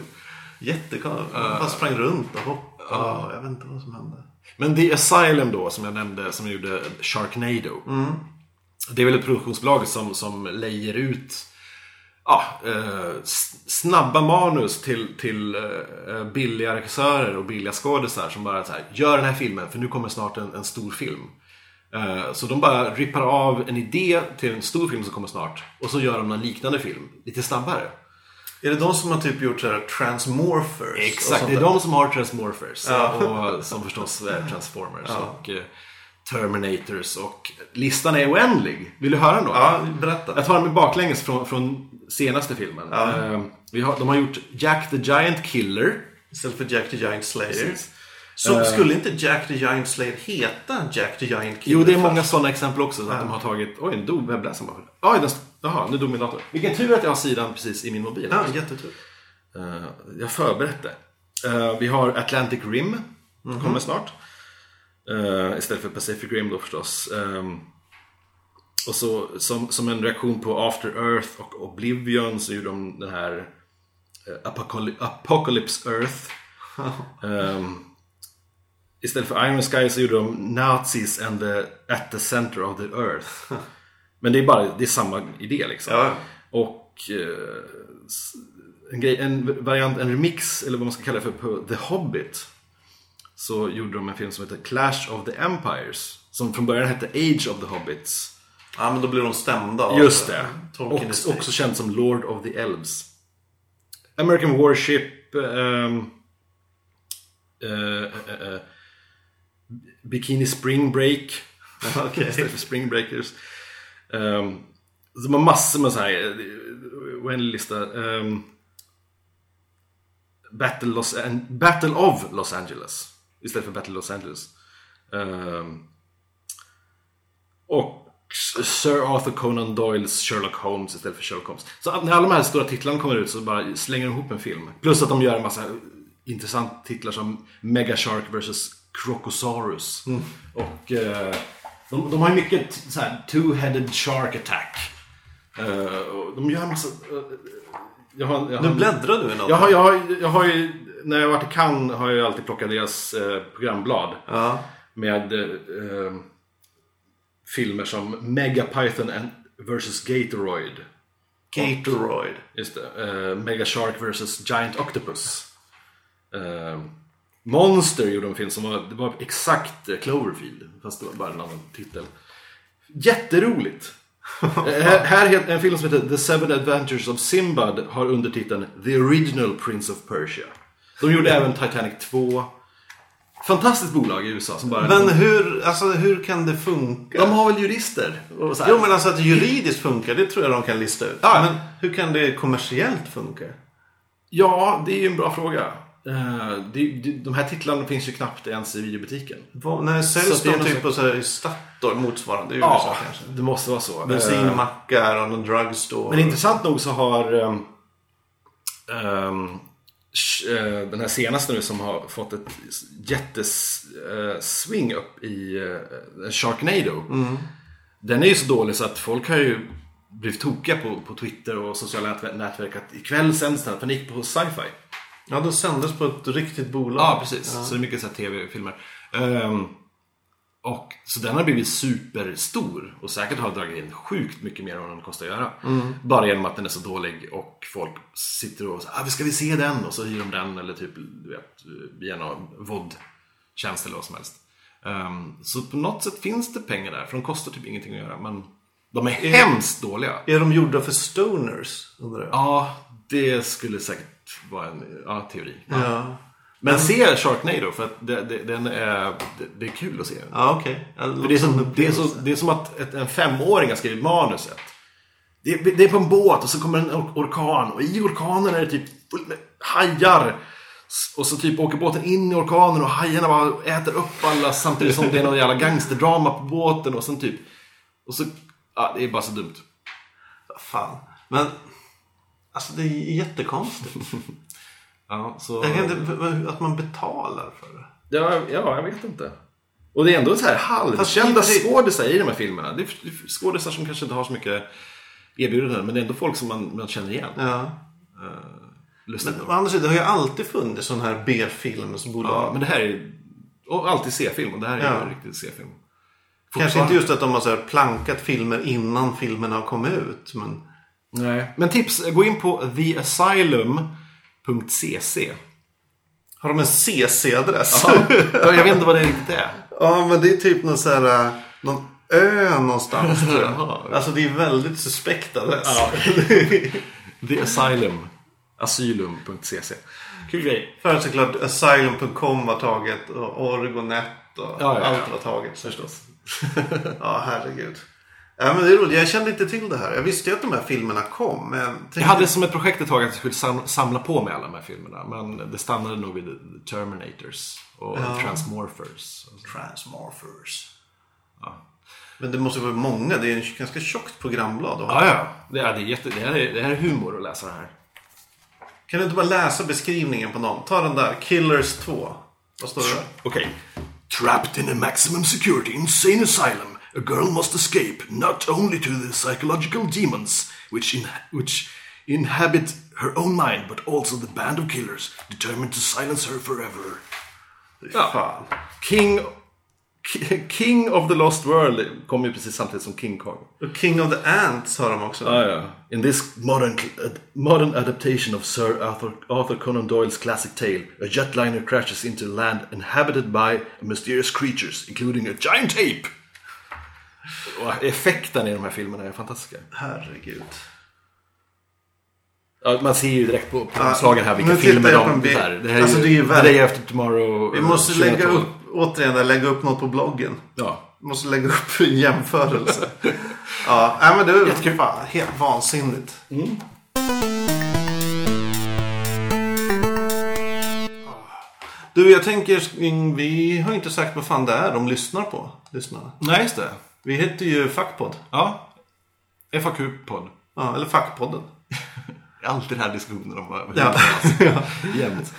Jättekonstigt. Man bara sprang runt och hoppade. Jag vet inte vad som hände. Men The Asylum då, som jag nämnde, som gjorde Sharknado. Det är väl ett produktionsbolag som, som lejer ut ja, eh, snabba manus till, till eh, billiga regissörer och billiga skådisar som bara så här, gör den här filmen för nu kommer snart en, en stor film. Eh, så de bara rippar av en idé till en stor film som kommer snart och så gör de en liknande film lite snabbare. Är det de som har typ gjort så här Transmorphers? Exakt, det är de som har Transmorphers. Och som förstås är Transformers och eh, Terminators och listan är oändlig. Vill du höra då? Ja, berätta. Jag tar den baklänges från, från senaste filmen. Eh, vi har, de har gjort Jack the Giant Killer. Istället för Jack the Giant Slayer. Precis. Så skulle inte Jack the Giant Slayer heta Jack the Giant Killer? Jo, det är många sådana exempel också. Så att de har tagit... Oj, nu dog webbläsaren bara. Oj, den, jaha, nu dog min dator. Vilken tur att jag har sidan precis i min mobil. Ja, jättetur. Eh, jag förberett det. Eh, vi har Atlantic Rim. Kommer snart. Eh, istället för Pacific Rim då förstås. Ehm, och så som, som en reaktion på After Earth och Oblivion så gjorde de den här eh, Apocaly- Apocalypse Earth. Ehm, istället för Iron Sky så gjorde de Nazis and the, at the center of the earth. Men det är bara det är samma idé liksom. Ja. Och eh, en, grej, en variant, en remix, eller vad man ska kalla det för, på The Hobbit. Så gjorde de en film som heter Clash of the Empires. Som från början hette Age of the Hobbits. Ja, men då blir de stämda Just det. Tolkien också känd som Lord of the Elves. American Warship. ehm, eh, eh, eh, Bikini Spring Break. Okej. Istället för Spring Breakers. Um, de har massor med så här eh, oändlig lista. Um, Battle, Los An- Battle of Los Angeles. Istället för Battle Los Angeles. Ehm, och Sir Arthur Conan Doyles Sherlock Holmes istället för Sherlock Holmes. Så när alla de här stora titlarna kommer ut så bara slänger de ihop en film. Plus att de gör en massa intressanta titlar som Mega Shark vs Crocosaurus. Och eh, de, de har ju mycket så här two-headed shark attack. Eh, de gör en massa... eh, jag har, jag Nu har, bläddrar du i något. jag har, jag har, jag har ju, när jag varit i Cannes har jag ju alltid plockat deras eh, programblad. Ja. Med eh, eh, filmer som Megapython vs Gatoroid. Gatoroid. Just det. Eh, Mega Shark vs Giant Octopus. Eh, Monster gjorde en film som var, det var exakt eh, Cloverfield. Fast det var bara en annan titel. Jätteroligt! Eh, här, här är en film som heter The Seven Adventures of Simbad har undertiteln The Original Prince of Persia. De gjorde även Titanic 2. Fantastiskt bolag i USA som bara... Men hur, alltså, hur kan det funka? de har väl jurister? Och så här. Jo men alltså att juridiskt funkar, det tror jag de kan lista ut. Ja. Men hur kan det kommersiellt funka? Ja, det är ju en bra fråga. Eh, det, det, de här titlarna finns ju knappt ens i videobutiken. Så säljs det är de något typ på så Statoil motsvarande i USA Ja, kanske? det måste vara så. Eh, Bensinmackar och någon drugstore. Men intressant nog så har sh- eh, den här senaste nu som har fått ett jättesving upp i uh, Sharknado. Den är ju så dålig så att folk har ju blivit tokiga på, på Twitter och sociala nätver- nätverk att ikväll sänds den. För den gick på sci-fi. Ja, de sändes på ett riktigt bolag. Ja, precis. Så det är mycket så här tv-filmer. Ehm, och, så den har blivit superstor och säkert har dragit in sjukt mycket mer än vad den kostar att göra. Bara genom att den är så dålig och folk sitter och säger ah, ska vi se den? Och så hyr de den eller typ du vet, via någon VOD tjänst eller vad som helst. Ehm, så på något sätt finns det pengar där, för de kostar typ ingenting att göra. Men de är hemskt dåliga. Är de gjorda för stoners? Undrar jag. Ja, det skulle säkert vara en ja, teori. Ja. Men se Sharknado, för att det, det, den är, det, det är kul att se. Ja, okej. För det, är som, det, är så, det är som att ett, en femåring har skrivit manuset. Det, är- det är på en båt och så kommer en or- orkan och i orkanen är det typ fullt med hajar. Och så typ åker båten in i orkanen och hajarna bara äter upp alla samtidigt som det är någon jävla gangsterdrama på båten och sen typ... Och så... Ja, det är bara så dumt. Fan. Men, alltså det är jättekonstigt. Ja, så... Jag kan inte, att man betalar för det. Ja, ja, jag vet inte. Och det är ändå så här halvkända skådisar i de här filmerna. Det är skådisar som kanske inte har så mycket erbjudanden, men det är ändå folk som man, man känner igen. Ja. Lustigt Men å andra sidan, det har ju alltid funnits sådana här B-filmsbolag. Ja, men det här är... Och alltid C-film, och det här är Ja. ju en riktig C-film. Kanske inte just att de har så här plankat filmer innan filmerna har kommit ut. Men Nej. Men tips, gå in på theasylum.cc. har de en CC-adress? Ja, jag vet inte vad det riktigt är. Ja, men det är typ någon så här, äh, någon ö någonstans tror jag. Jaha. Alltså det är väldigt suspekt adress. Ja. The Asylum. Asylum.cc. Kul grej. För såklart Asylum.com var taget och Orgonet och Ja, ja, ja. allt var taget förstås. ja, herregud. Ja, men det är roligt. Jag kände inte till det här. Jag visste ju att de här filmerna kom. Men jag tänkte- Jag hade som ett projekt ett tag att jag skulle sam- samla på mig alla de här filmerna. Men det stannade nog vid The Terminators och Transmorphers. Transmorphers. Ja. Men det måste vara många. Det är en ganska tjockt programblad. Ja, ja. Det, är, det, är jätte, det, här är, det här är humor att läsa det här. Kan du inte bara läsa beskrivningen på någon? Ta den där. Killers 2. Vad står det där? Okej. Trapped in a maximum security insane asylum, a girl must escape not only to the psychological demons which, in, which inhabit her own mind, but also the band of killers determined to silence her forever. Ja. Fan. King, King of the Lost World kom ju precis samtidigt som King Kong. Och King of the Ants har de också. Ah, ja. In this modern, modern adaptation of Sir Arthur, Arthur Conan Doyles classic tale, a jetliner crashes into land inhabited by mysterious creatures, including a giant ape. Och effekten i de här filmerna är fantastiska. Herregud. Ja, man ser ju direkt på, på omslagen här vilka filmer de... Det här, det här Alltså, är det är ju ju After Tomorrow. Vi måste 2012. lägga upp, återigen, lägga upp något på bloggen. Ja. Vi måste lägga upp en jämförelse. ja, nej, men det är Jättekul. fan helt vansinnigt. Du, jag tänker, vi har inte sagt vad fan det är de lyssnar på. Lyssnarna. Nej, just det. Vi heter ju Fackpodd. Ja. FAQ-podd. Ja, eller Fackpodden. Alltid den här diskussionen om vad Ja. ja. Jämt.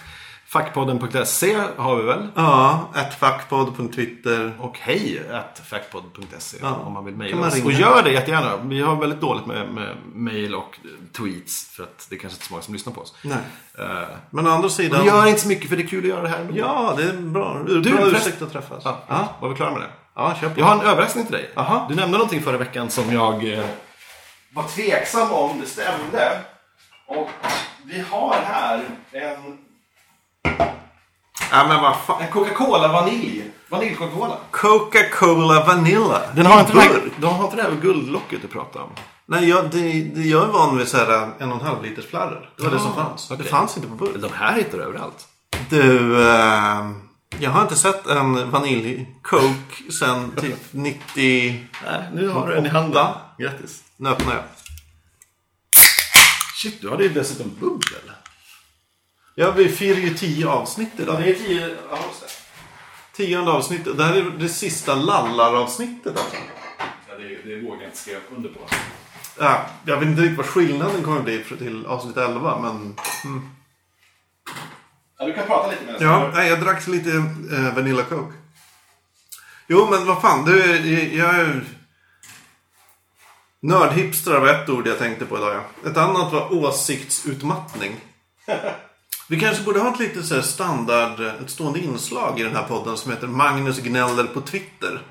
Fackpodden.se har vi väl? Ja, ett fackpodd på Twitter. Och hej at fackpodd.se Ja. om man vill mejla oss. Och gör det jättegärna. Vi har väldigt dåligt med, med mejl och tweets för att det är kanske inte så många som lyssnar på oss. Nej. Eh, Men å andra sidan. vi gör inte så mycket för det är kul att göra det här. Ja, det är bra. Du, bra förresten- ursäkt att träffas. Ja, Ja, Var vi klara med det? Ja kör på. Jag har en överraskning till dig. Aha. Du nämnde någonting förra veckan som jag eh, var tveksam om det stämde. Och vi har här en, Ja, men vad fan. en Coca-Cola vanilj. Vanilj-Coca-Cola. Coca-Cola Vanilla. Den har inte det här, de har inte det här guldlocket du pratade om. Nej, jag, det, det, jag är van vid så här en och en halv liters fladdor. Det var det som fanns. okej. Det fanns inte på burk. De här hittar du överallt. Du, eh, jag har inte sett en vanilj-coke sen typ 90... Nej, nu har du en i handen. Grattis. Nu öppnar jag. Shit, du hade ju dessutom bubbel. Ja, vi firar ju tio avsnitt idag. det är tio... Ja, just det. Tionde avsnittet. Det här är det sista lallar-avsnittet alltså. Ja, det, det vågar jag inte skriva under på. Ja, jag vet inte riktigt vad skillnaden kommer bli till avsnitt 11, men... Ja, du kan prata lite med oss. Ja, nej, jag drack lite eh, Vanilla Coke. Jo, men vad fan. Du, jag, jag är... Nördhipstrar var ett ord jag tänkte på idag. Ja. Ett annat var åsiktsutmattning. Vi kanske borde ha ett lite så standard, ett stående inslag i den här podden som heter Magnus gnäller på Twitter.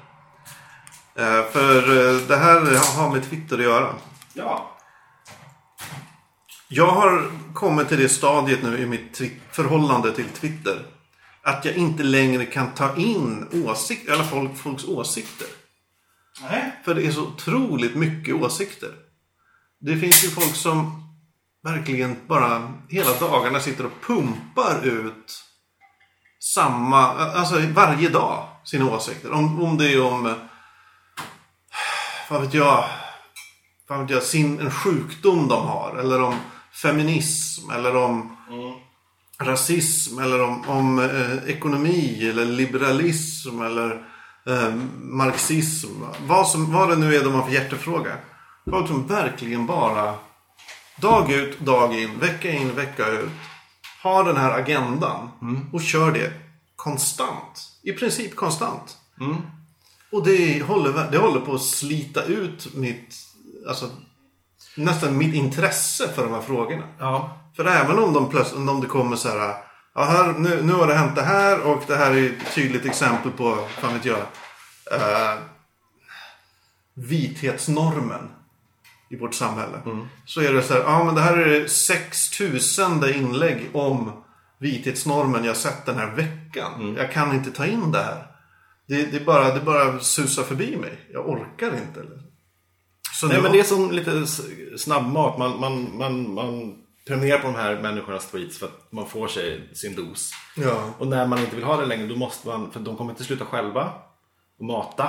Eh, för eh, det här har med Twitter att göra. Ja. Jag har kommit till det stadiet nu i mitt förhållande till Twitter. att jag inte längre kan ta in åsikter, eller folk, folks åsikter. Nej. För det är så otroligt mycket åsikter. Det finns ju folk som verkligen bara hela dagarna sitter och pumpar ut samma, alltså varje dag sina åsikter. Om, om det är om, eh, vad vet jag, vad vet jag, sin, en sjukdom de har. Eller om feminism eller om rasism eller om, om eh, ekonomi eller liberalism eller eh, marxism. Vad, som, vad det nu är de har för hjärtefråga. Folk som verkligen bara dag ut, dag in, vecka in, vecka ut har den här agendan och kör det konstant. I princip konstant. Och det håller, det håller på att slita ut mitt, alltså nästan mitt intresse för de här frågorna. Ja. För även om, de plötsligt, om det kommer så här, ja, här nu, nu har det hänt det här och det här är ett tydligt exempel på, fan vet jag, eh, vithetsnormen i vårt samhälle. Så är det så här, ja men det här är det 6000 inlägg om vithetsnormen jag sett den här veckan. Jag kan inte ta in det här. Det, det, bara, det bara susar förbi mig. Jag orkar inte. Nej, nu- men det är som lite snabbmat. Man, man, man, man prenumererar på de här människornas tweets för att man får sig sin dos. Ja. Och när man inte vill ha det längre då måste man, för de kommer inte sluta själva och mata.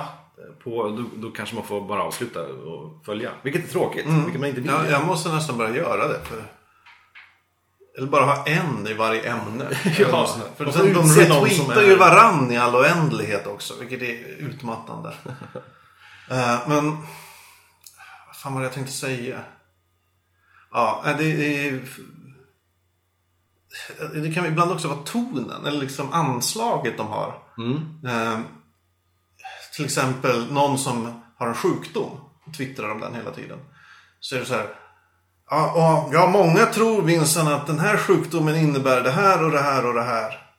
På, då, då kanske man får bara avsluta och följa. Vilket är tråkigt, vilket man inte vill. Ja, jag måste nästan börja göra det. För... Eller bara ha en i varje ämne. Ja, för och de, retweetar ju varann i all oändlighet också. Vilket är utmattande. Eh, men... Vad fan var det jag tänkte säga? Ja, eh, det, det, är- det kan ibland också vara tonen. Eller liksom anslaget de har. Eh, till exempel någon som har en sjukdom twittrar om den hela tiden. Så är det så här. Ja, ja, många tror Vincent att den här sjukdomen innebär det här och det här och det här.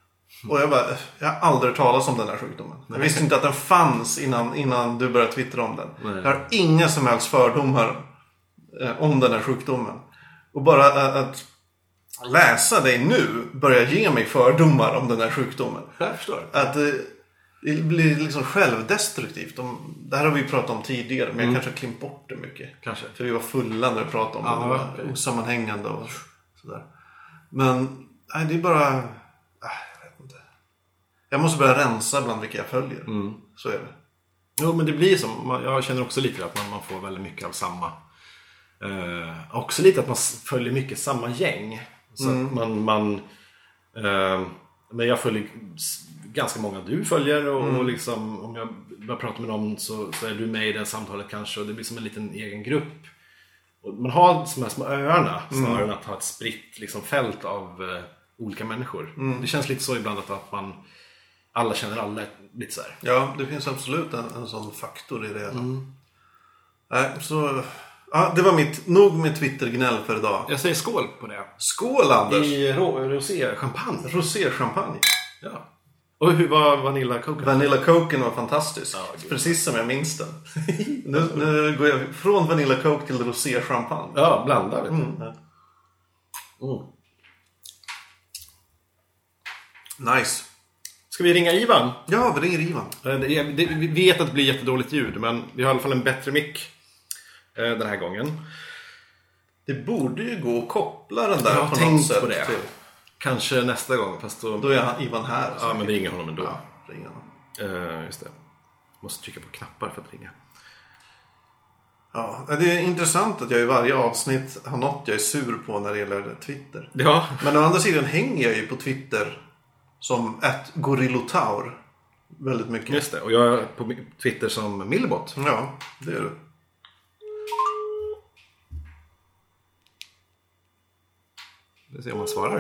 Och jag bara, jag har aldrig talas om den här sjukdomen. Jag visste inte att den fanns innan, innan du började twittra om den. Jag har inga som helst fördomar eh, om den här sjukdomen. Och bara att, att läsa dig nu börjar ge mig fördomar om den här sjukdomen. Jag förstår. Att eh, det blir liksom självdestruktivt. De, det här har vi pratat om tidigare, men jag kanske har klippt bort det mycket. Kanske. För vi var fulla när vi pratade om Ja, det. Det var okej. osammanhängande och sådär. Men nej, det är bara... ah, Jag vet inte. Jag måste börja rensa bland vilka jag följer. Så är det. Jo, men det blir som. Jag känner också lite att man, man får väldigt mycket av samma. Eh, också lite att man följer mycket samma gäng. Så att man... man eh, men jag följer ganska många du följer och, och liksom om jag börjar prata med någon så, så är du med i det samtalet kanske och det blir som en liten egen grupp. Och man har de här små öarna snarare än att ha ett spritt liksom, fält av eh, olika människor. Det känns lite så ibland att, att man alla känner alla lite så här. Ja, det finns absolut en, en sån faktor i det hela. Nej, så... Ja, det var mitt... Nog med Twitter-gnäll för idag. Jag säger skål på det. Skål Anders! I rosé-champagne. Roséchampagne. Ja. Och hur var Vanilla Coke? Vanilla Coken var fantastisk. Gud. Precis som jag minns den. nu, nu går jag från Vanilla Coke till roséchampagne. Ja, blanda du. Mm. Mm. Nice. Ska vi ringa Ivan? Ja, vi ringer Ivan. Eh, det är- det- Vi vet att det blir jättedåligt ljud, men vi har i alla fall en bättre mick eh, den här gången. Det borde ju gå att koppla den där Jag på har något tänkt sätt. på det. till- Kanske nästa gång, fast då... Då är han, Ivan här. Ja, men ringer honom ändå. Ja, ring honom. Eh, just det. Måste trycka på knappar för att ringa. Ja, det är intressant att jag i varje avsnitt har något jag är sur på när det gäller Twitter. Ja, Men å andra sidan hänger jag ju på Twitter som ett gorillotaur. Väldigt mycket. just det. Och jag är på Twitter som Millbot. Ja, det är du. Vi får se om han svarar.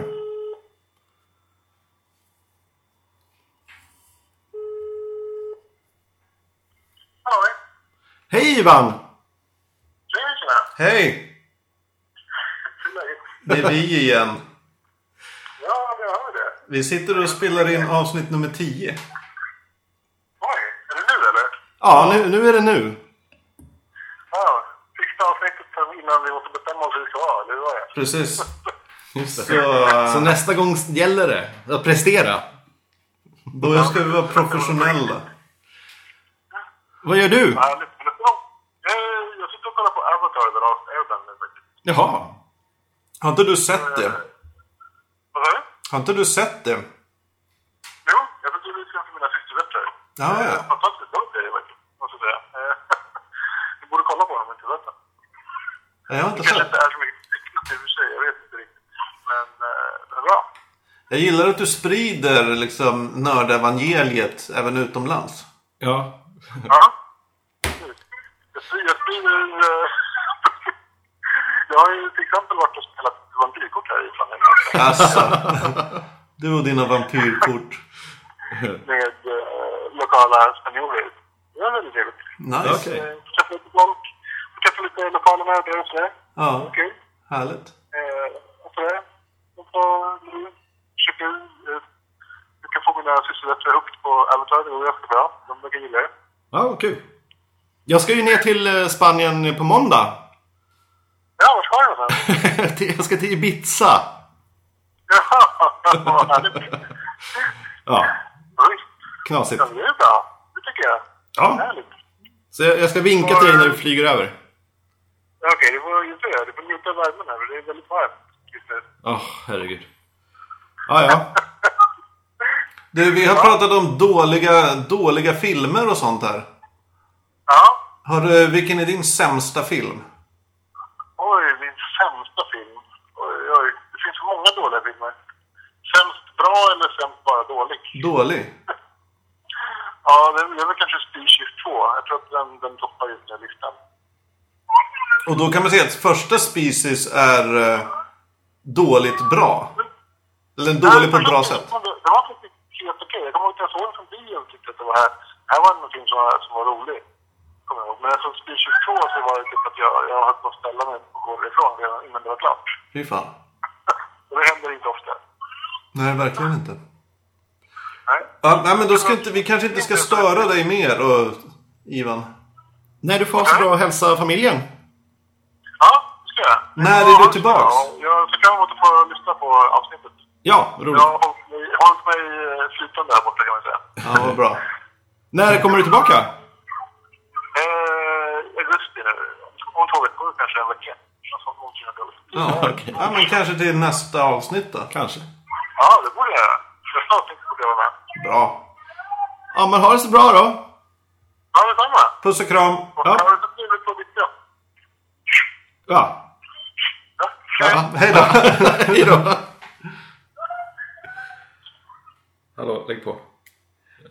Hallå? Hej Ivan! Tjena, tjena. Hej! Det är vi igen. Ja, jag hör det. Vi sitter och spelar in avsnitt nummer 10. Oj, är det nu eller? Ja, nu, nu är det nu. Ja, sista avsnittet innan vi måste bestämma oss hur det ska vara, hur var det? Precis. Det. Så, Så nästa gång gäller det att prestera. Då ska vi vara professionella. Vad gör du? Det- Eh, Jag sitter och kollar på Avatar The Last Airbender faktiskt. Jaha. Har inte du sett det? Vad sa du? Har inte du sett det? Jo, jag fick ju lite grann för mina systerföräldrar. Ja, ja. Fantastiskt bra serie faktiskt, måste jag säga. Eh, Ni borde kolla på den om inte vet den. Nej, Jag har inte Det kanske sett. inte är så mycket tecknat i och för sig, jag vet inte riktigt. Men eh, den är bra. Jag gillar att du sprider liksom nördevangeliet även utomlands. Ja. Ja. Jag sprider... Jag, sprider, eh, jag har ju till exempel varit och spelat vampyrkort här i Trondheim. Alltså. Du och dina vampyrkort. Med eh, lokala spanjorer. Det var väldigt trevligt. Nice. Okej. Eh, Få träffa lite folk. Få träffa lite lokala mördare och sådär. Ja, Okej. härligt. Eh, och sådär. Och så nu försöker eh, jag kan få mina sysselsättare hooked på Avatar. Det går ganska bra. De verkar gilla det. Ja, kul. Jag ska ju ner till eh, Spanien på måndag. Ja, ska du någonstans? Jag ska till Ibiza. Ja, Ja, knasigt. Ja, det är bra. Det tycker jag. Ja. Så jag jag ska vinka till dig när du flyger över. Ja, Okej, det får inte göra. Du får njuta av värmen här. Det är väldigt varmt just nu. Åh, herregud. Ja, ja. Du, vi har pratat om dåliga, dåliga filmer och sånt här. Ja. Har du, vilken är din sämsta film? Sämsta film. Oj. Det finns så många dåliga filmer. Sämst bra eller sämst bara dålig? Dålig? Ja, det är, det är väl kanske Species 2. Jag tror att den, den toppar just den här listan. Och då kan man säga att första Species är eh, dåligt bra. Eller dålig på ett bra sätt. Det var faktiskt helt okej. Jag kommer ihåg att jag såg den från bion och tyckte att det var här. här var en film som var, som var rolig. Kommer jag ihåg. Men från Species 2 så var det typ att jag, jag höll på att ställa mig och gå ifrån redan innan det var klart. Fy fan. Och det händer inte ofta. Nej, verkligen inte. Nej. Ja, nej, men då ska inte, vi kanske inte ska störa dig mer, och, Ivan. Nej, du får ha så bra och hälsa familjen. Ja, det ska jag. När är du tillbaks? Ja, Jag ser fram emot att få lyssna på avsnittet. Ja, roligt. jag har hållit mig eh, flytande här borta kan man säga. Ja, vad bra. När kommer du tillbaka? Eh, augusti nu. Om två veckor kanske en vecka. Ja, okej. ja, men kanske till nästa avsnitt då. Kanske. Ja, det borde jag göra. Nästa avsnitt borde jag vara med. Bra. Ja, men ha det så bra då. Ja, detsamma. Puss och kram. Och Ja. ha det så trevligt på ditt jobb. Ja. Ja. Ja, hej då. Hej då. Hallå, lägg på.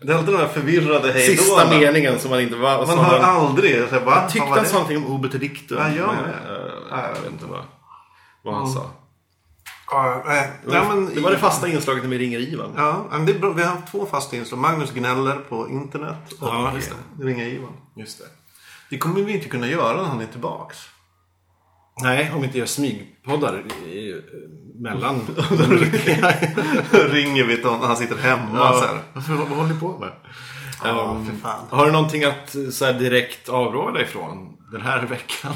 Det är alltid den där förvirrade hej Sista meningen som man inte var. Man hör man- aldrig. Så jag bara, Jag tyckte han sa någonting om obet dictum. Ja, jag med. eh, jag vet inte vad, vad han sa. Ja, nej. Det var, Ja, men, det var det fasta inslaget när vi ringer Ivan. Ja, men det är bra. vi har två fasta inslag. Magnus gnäller på internet och Ja, just det. ringer Ivan. Just det. Det kommer vi inte kunna göra när han är tillbaks. Nej, om vi inte gör smygpoddar i, i, mellan. ringer vi till honom han sitter hemma så här. Vad håller ni på med? Ja, för fan. har du någonting att så här, direkt avråda ifrån den här veckan?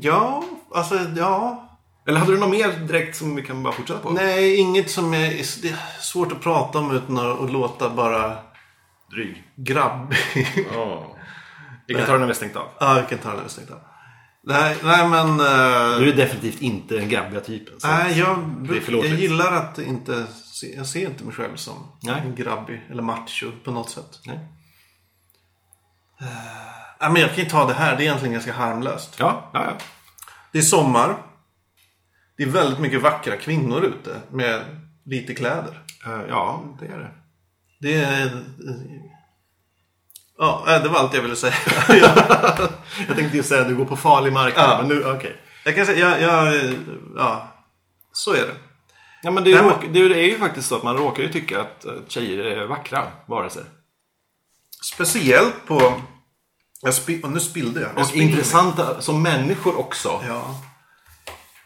Ja, alltså ja. Eller hade du något mer direkt som vi kan bara fortsätta på? Nej, inget som är, det är svårt att prata om utan att låta bara Dryg. grabbig. Ja. Vi kan ta den när vi stängt av. ja, vi kan ta det när vi stängt av. Nej, nej men... eh, Du är definitivt inte den grabbiga typen. Nej, jag, jag gillar att inte se, Jag ser inte mig själv som Nej. grabbig eller macho på något sätt. Nej. Nej, men jag kan ju ta det här. Det är egentligen ganska harmlöst. Ja, ja, ja. Det är sommar. Det är väldigt mycket vackra kvinnor ute med lite kläder. Eh, ja, det är det. Det är... Ja, äh, det var allt jag ville säga. Jag tänkte ju säga att du går på farlig mark. Ja. Men nu, okej. jag kan säga, jag, jag, ja, så är det. Ja, men det, men- råk, det är ju faktiskt så att man råkar ju tycka att eh, tjejer är vackra varelser. Speciellt på... Jag spi, och nu spillde jag. jag Och spiller. intressanta som människor också. Ja.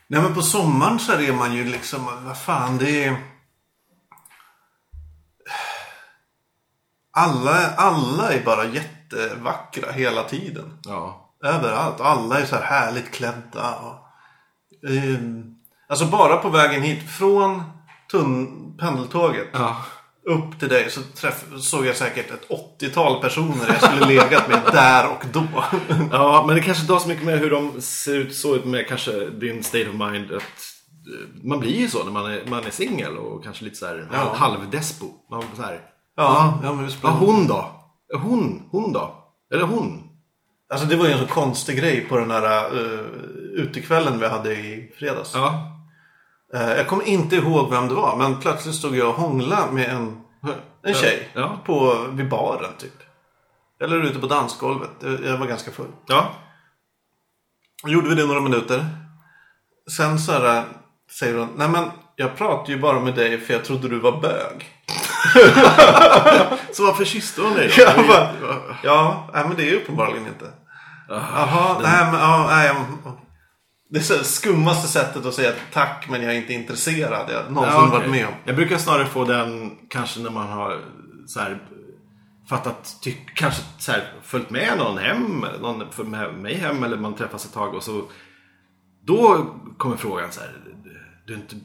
Nej men på sommaren så är man ju liksom, vad fan det är... Alla, alla är bara jättevackra hela tiden. Ja. Överallt. Alla är så här härligt klädda. Och, eh, alltså bara på vägen hit från tunn, pendeltåget Ja. upp till dig så träff, såg jag säkert ett 80-tal personer jag skulle legat med där och då. Ja, men det kanske inte har så mycket med hur de ser ut, så ut med kanske din state of mind. Att, eh, man blir ju så när man är, man är singel och kanske lite så här Ja. halvdespo. Man så här, Ja, ja men ja, hon då? Hon, hon då? Eller hon? Alltså det var ju en så konstig grej på den här uh, utekvällen vi hade i fredags. Ja. Eh, jag kommer inte ihåg vem det var, men plötsligt stod jag och hånglade med en, en tjej Ja. På, vid baren typ. Eller ute på dansgolvet. Jag jag var ganska full. Ja. Gjorde vi det några minuter. Sen så här, säger hon, nej men jag pratade ju bara med dig för jag trodde du var bög. Så varför kysste hon dig då? Jag bara, ja, nej men det är uppenbarligen inte. Jaha, nej men ja, nej. jag- Det är skummaste sättet att säga tack men jag är inte intresserad. Jag någonsin Ja, okej. varit med om. Jag brukar snarare få den kanske när man har så här, fattat, tyck, kanske så här, följt med någon hem, någon följt med mig hem eller man träffas ett tag och så då kommer frågan så här, du är inte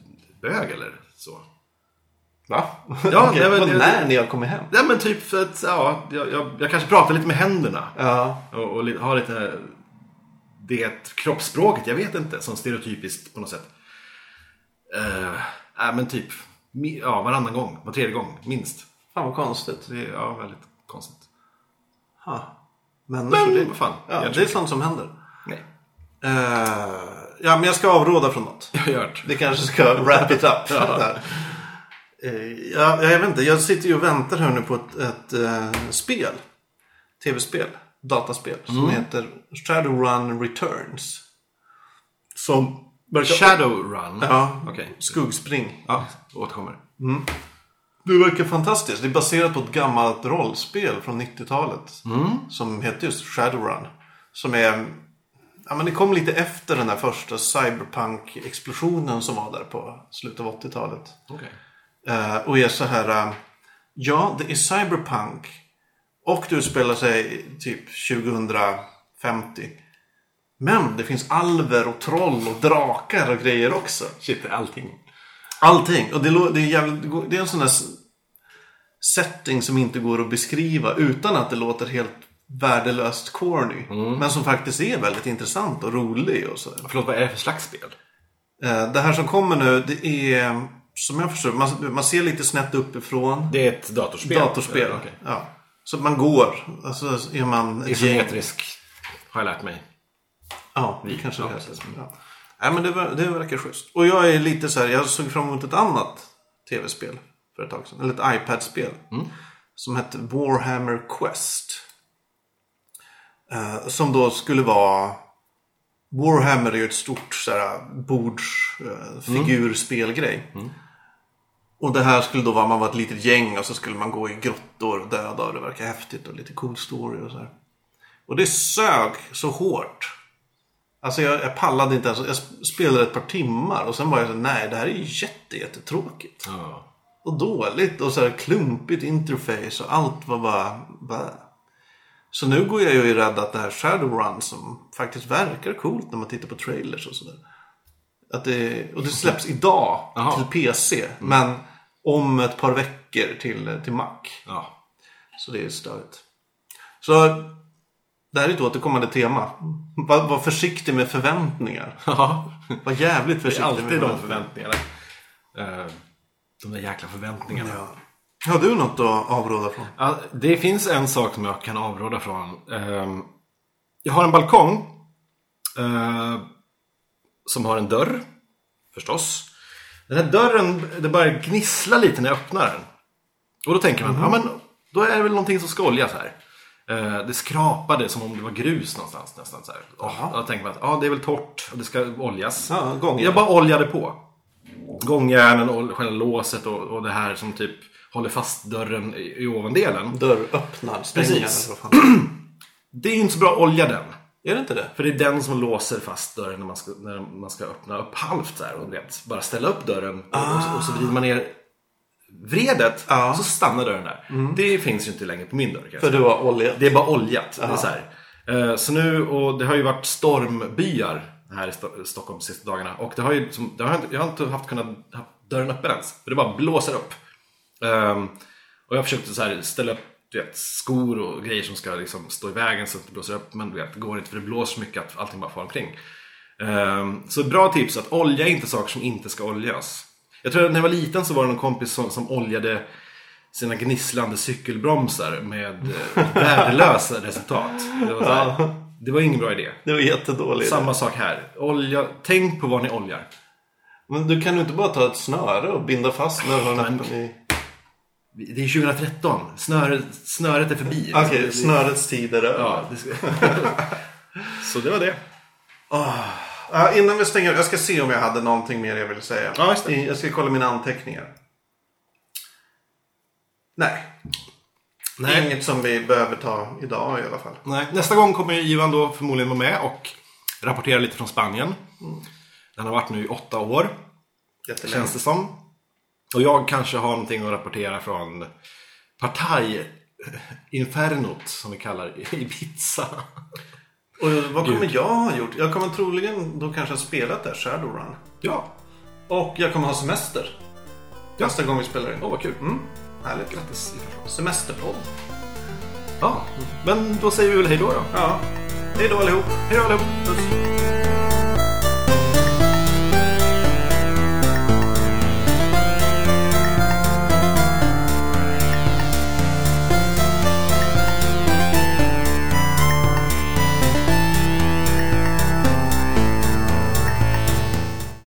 bög eller så? Va? Ja, Okej, nej, men men när ni har kommit hem? Nej men typ för att, ja, jag, jag, jag kanske pratar lite med händerna Ja. och, och li- har lite det kroppsspråket, jag vet inte, som stereotypiskt på något sätt. Uh, nej men typ, ja varannan gång, var tredje gång, minst. Fan vad konstigt. Det ja, väldigt konstigt. Ha. Människor, Men det, vad fan, ja, det är sånt som händer. Nej, Eh, ja, men jag ska avråda från något. jag har gjort. Det kanske ska wrap it up. där. Eh, ja, jag vet inte, jag sitter ju och väntar här nu på ett, ett eh, spel. Tv-spel, dataspel. Som heter Shadowrun Returns. Som verkar... Shadowrun? Ja, Okej. skuggspring. Ja, återkommer. Det verkar fantastiskt. Det är baserat på ett gammalt rollspel från 90-talet. Som heter just Shadowrun. Som är... Ja, men det kom lite efter den här första cyberpunk-explosionen som var där på slutet av 80-talet. Okej. Eh, och är så här... eh, ja, det är cyberpunk. Och det utspelar sig typ 2050. Men det finns alver och troll och drakar och grejer också. Shit, allting. Allting. Och det, det, är jävligt, det är en sån där setting som inte går att beskriva utan att det låter helt värdelöst corny. Men som faktiskt är väldigt intressant och rolig och så. Förlåt, vad är det för slags spel? Eh, Det här som kommer nu, det är som jag förstår man, man ser lite snett uppifrån. Det är ett datorspel? Datorspel. Okej. Ja. Så man går. Alltså är man. Isometrisk, har jag lärt mig. Ja, det kanske Ja, det. Ja. Nej, men det, det verkar schysst. Och jag är lite så här, jag såg fram emot ett annat tv-spel för ett tag sedan. Eller ett iPad-spel. Som hette Warhammer Quest. Eh, som då skulle vara... Warhammer är ju ett stort så här, bords, eh, figurspelgrej. Och det här skulle då vara, man var ett litet gäng och så skulle man gå i grottor och döda och det verkar häftigt och lite cool story och så här. Och det sög så hårt. Alltså jag, jag pallade inte ens. Jag sp- spelade ett par timmar och sen var jag så nej det här är ju jätte, jättetråkigt. Ja. Och dåligt och så här klumpigt interface och allt var bara... bara. Så nu går jag ju rädd att det här Shadowrun som faktiskt verkar coolt när man tittar på trailers och sådär. Att det, och det släpps idag Jaha. till PC. Men om ett par veckor till, till Mac. ja. Så det är störigt. Så det här är ett återkommande tema. Var, var försiktig med förväntningar. Ja. Var jävligt Det är försiktig alltid med de förväntningarna. Eh, De där jäkla förväntningarna. Ja. Har du något att avråda från? Ja, det finns en sak som jag kan avråda från. Ehm, Jag har en balkong. eh, Som har en dörr. Förstås. Den här dörren, det börjar gnissla lite när jag öppnar den. Och då tänker man, ja men då är det väl någonting som ska oljas här. Eh, Det skrapade som om det var grus någonstans nästan. Så här. Och då tänker man att ja, det är väl torrt och det ska oljas. Ja, gångjärn. Jag bara oljade på. Gångjärnen och själva låset och, och det här som typ håller fast dörren i, i ovandelen. Dörröppnad, stängare. Precis. Det är ju inte så bra att olja den. Är det inte det? För det är den som låser fast dörren när man ska, när man ska öppna upp halvt så här. Och vet, bara ställa upp dörren och, och, så, och så vrider man ner vredet Ja. så stannar dörren där. Det finns ju inte längre på min dörr. För du har oljat? Det är bara oljat. Är så, här. Eh, så nu, och det har ju varit stormbyar här i Sto- Stockholm de sista dagarna. Och det har ju, som, det har, jag har inte haft kunnat ha dörren öppen ens. För det bara blåser upp. Ehm, Och jag försökte så här ställa upp du vet, skor och grejer som ska liksom stå i vägen så att det blåser upp. Men du vet, det går inte för det blåser så mycket att allting bara far omkring. Ehm, så bra tips att olja inte saker som inte ska oljas. Jag tror att när jag var liten så var det någon kompis som, som oljade sina gnisslande cykelbromsar med eh, värdelösa resultat. Det var, här, det var ingen bra idé. Det var jättedåligt. Samma sak här. Olja, tänk på vad ni oljar. Men du kan ju inte bara ta ett snöre och binda fast i... Det är 2013. Snöret, snöret är förbi. Okej, Det- snörets tid är över. Ja, det ska... Så det var det. Ja, innan vi stänger, jag ska se om jag hade någonting mer jag vill säga. Ja, Jag ska kolla mina anteckningar. Nej, Nej. inget som vi behöver ta idag i alla fall. Nej. Nästa gång kommer Ivan då förmodligen vara med och rapportera lite från Spanien. Den har varit nu i åtta år, Jättelänge. känns det som. Och jag kanske har någonting att rapportera från Partaj-infernot, som vi kallar Ibiza. Och vad kommer jag ha gjort? Jag kommer troligen då kanske ha spelat där, Shadowrun. Ja, Och jag kommer ha semester. Ja. Nästa gång vi spelar in. åh vad kul. Mm, härligt. Grattis. Semesterpodd. Ja, men då säger vi väl hej då då. Ja. Hej då allihop. Hej då allihop. Puss.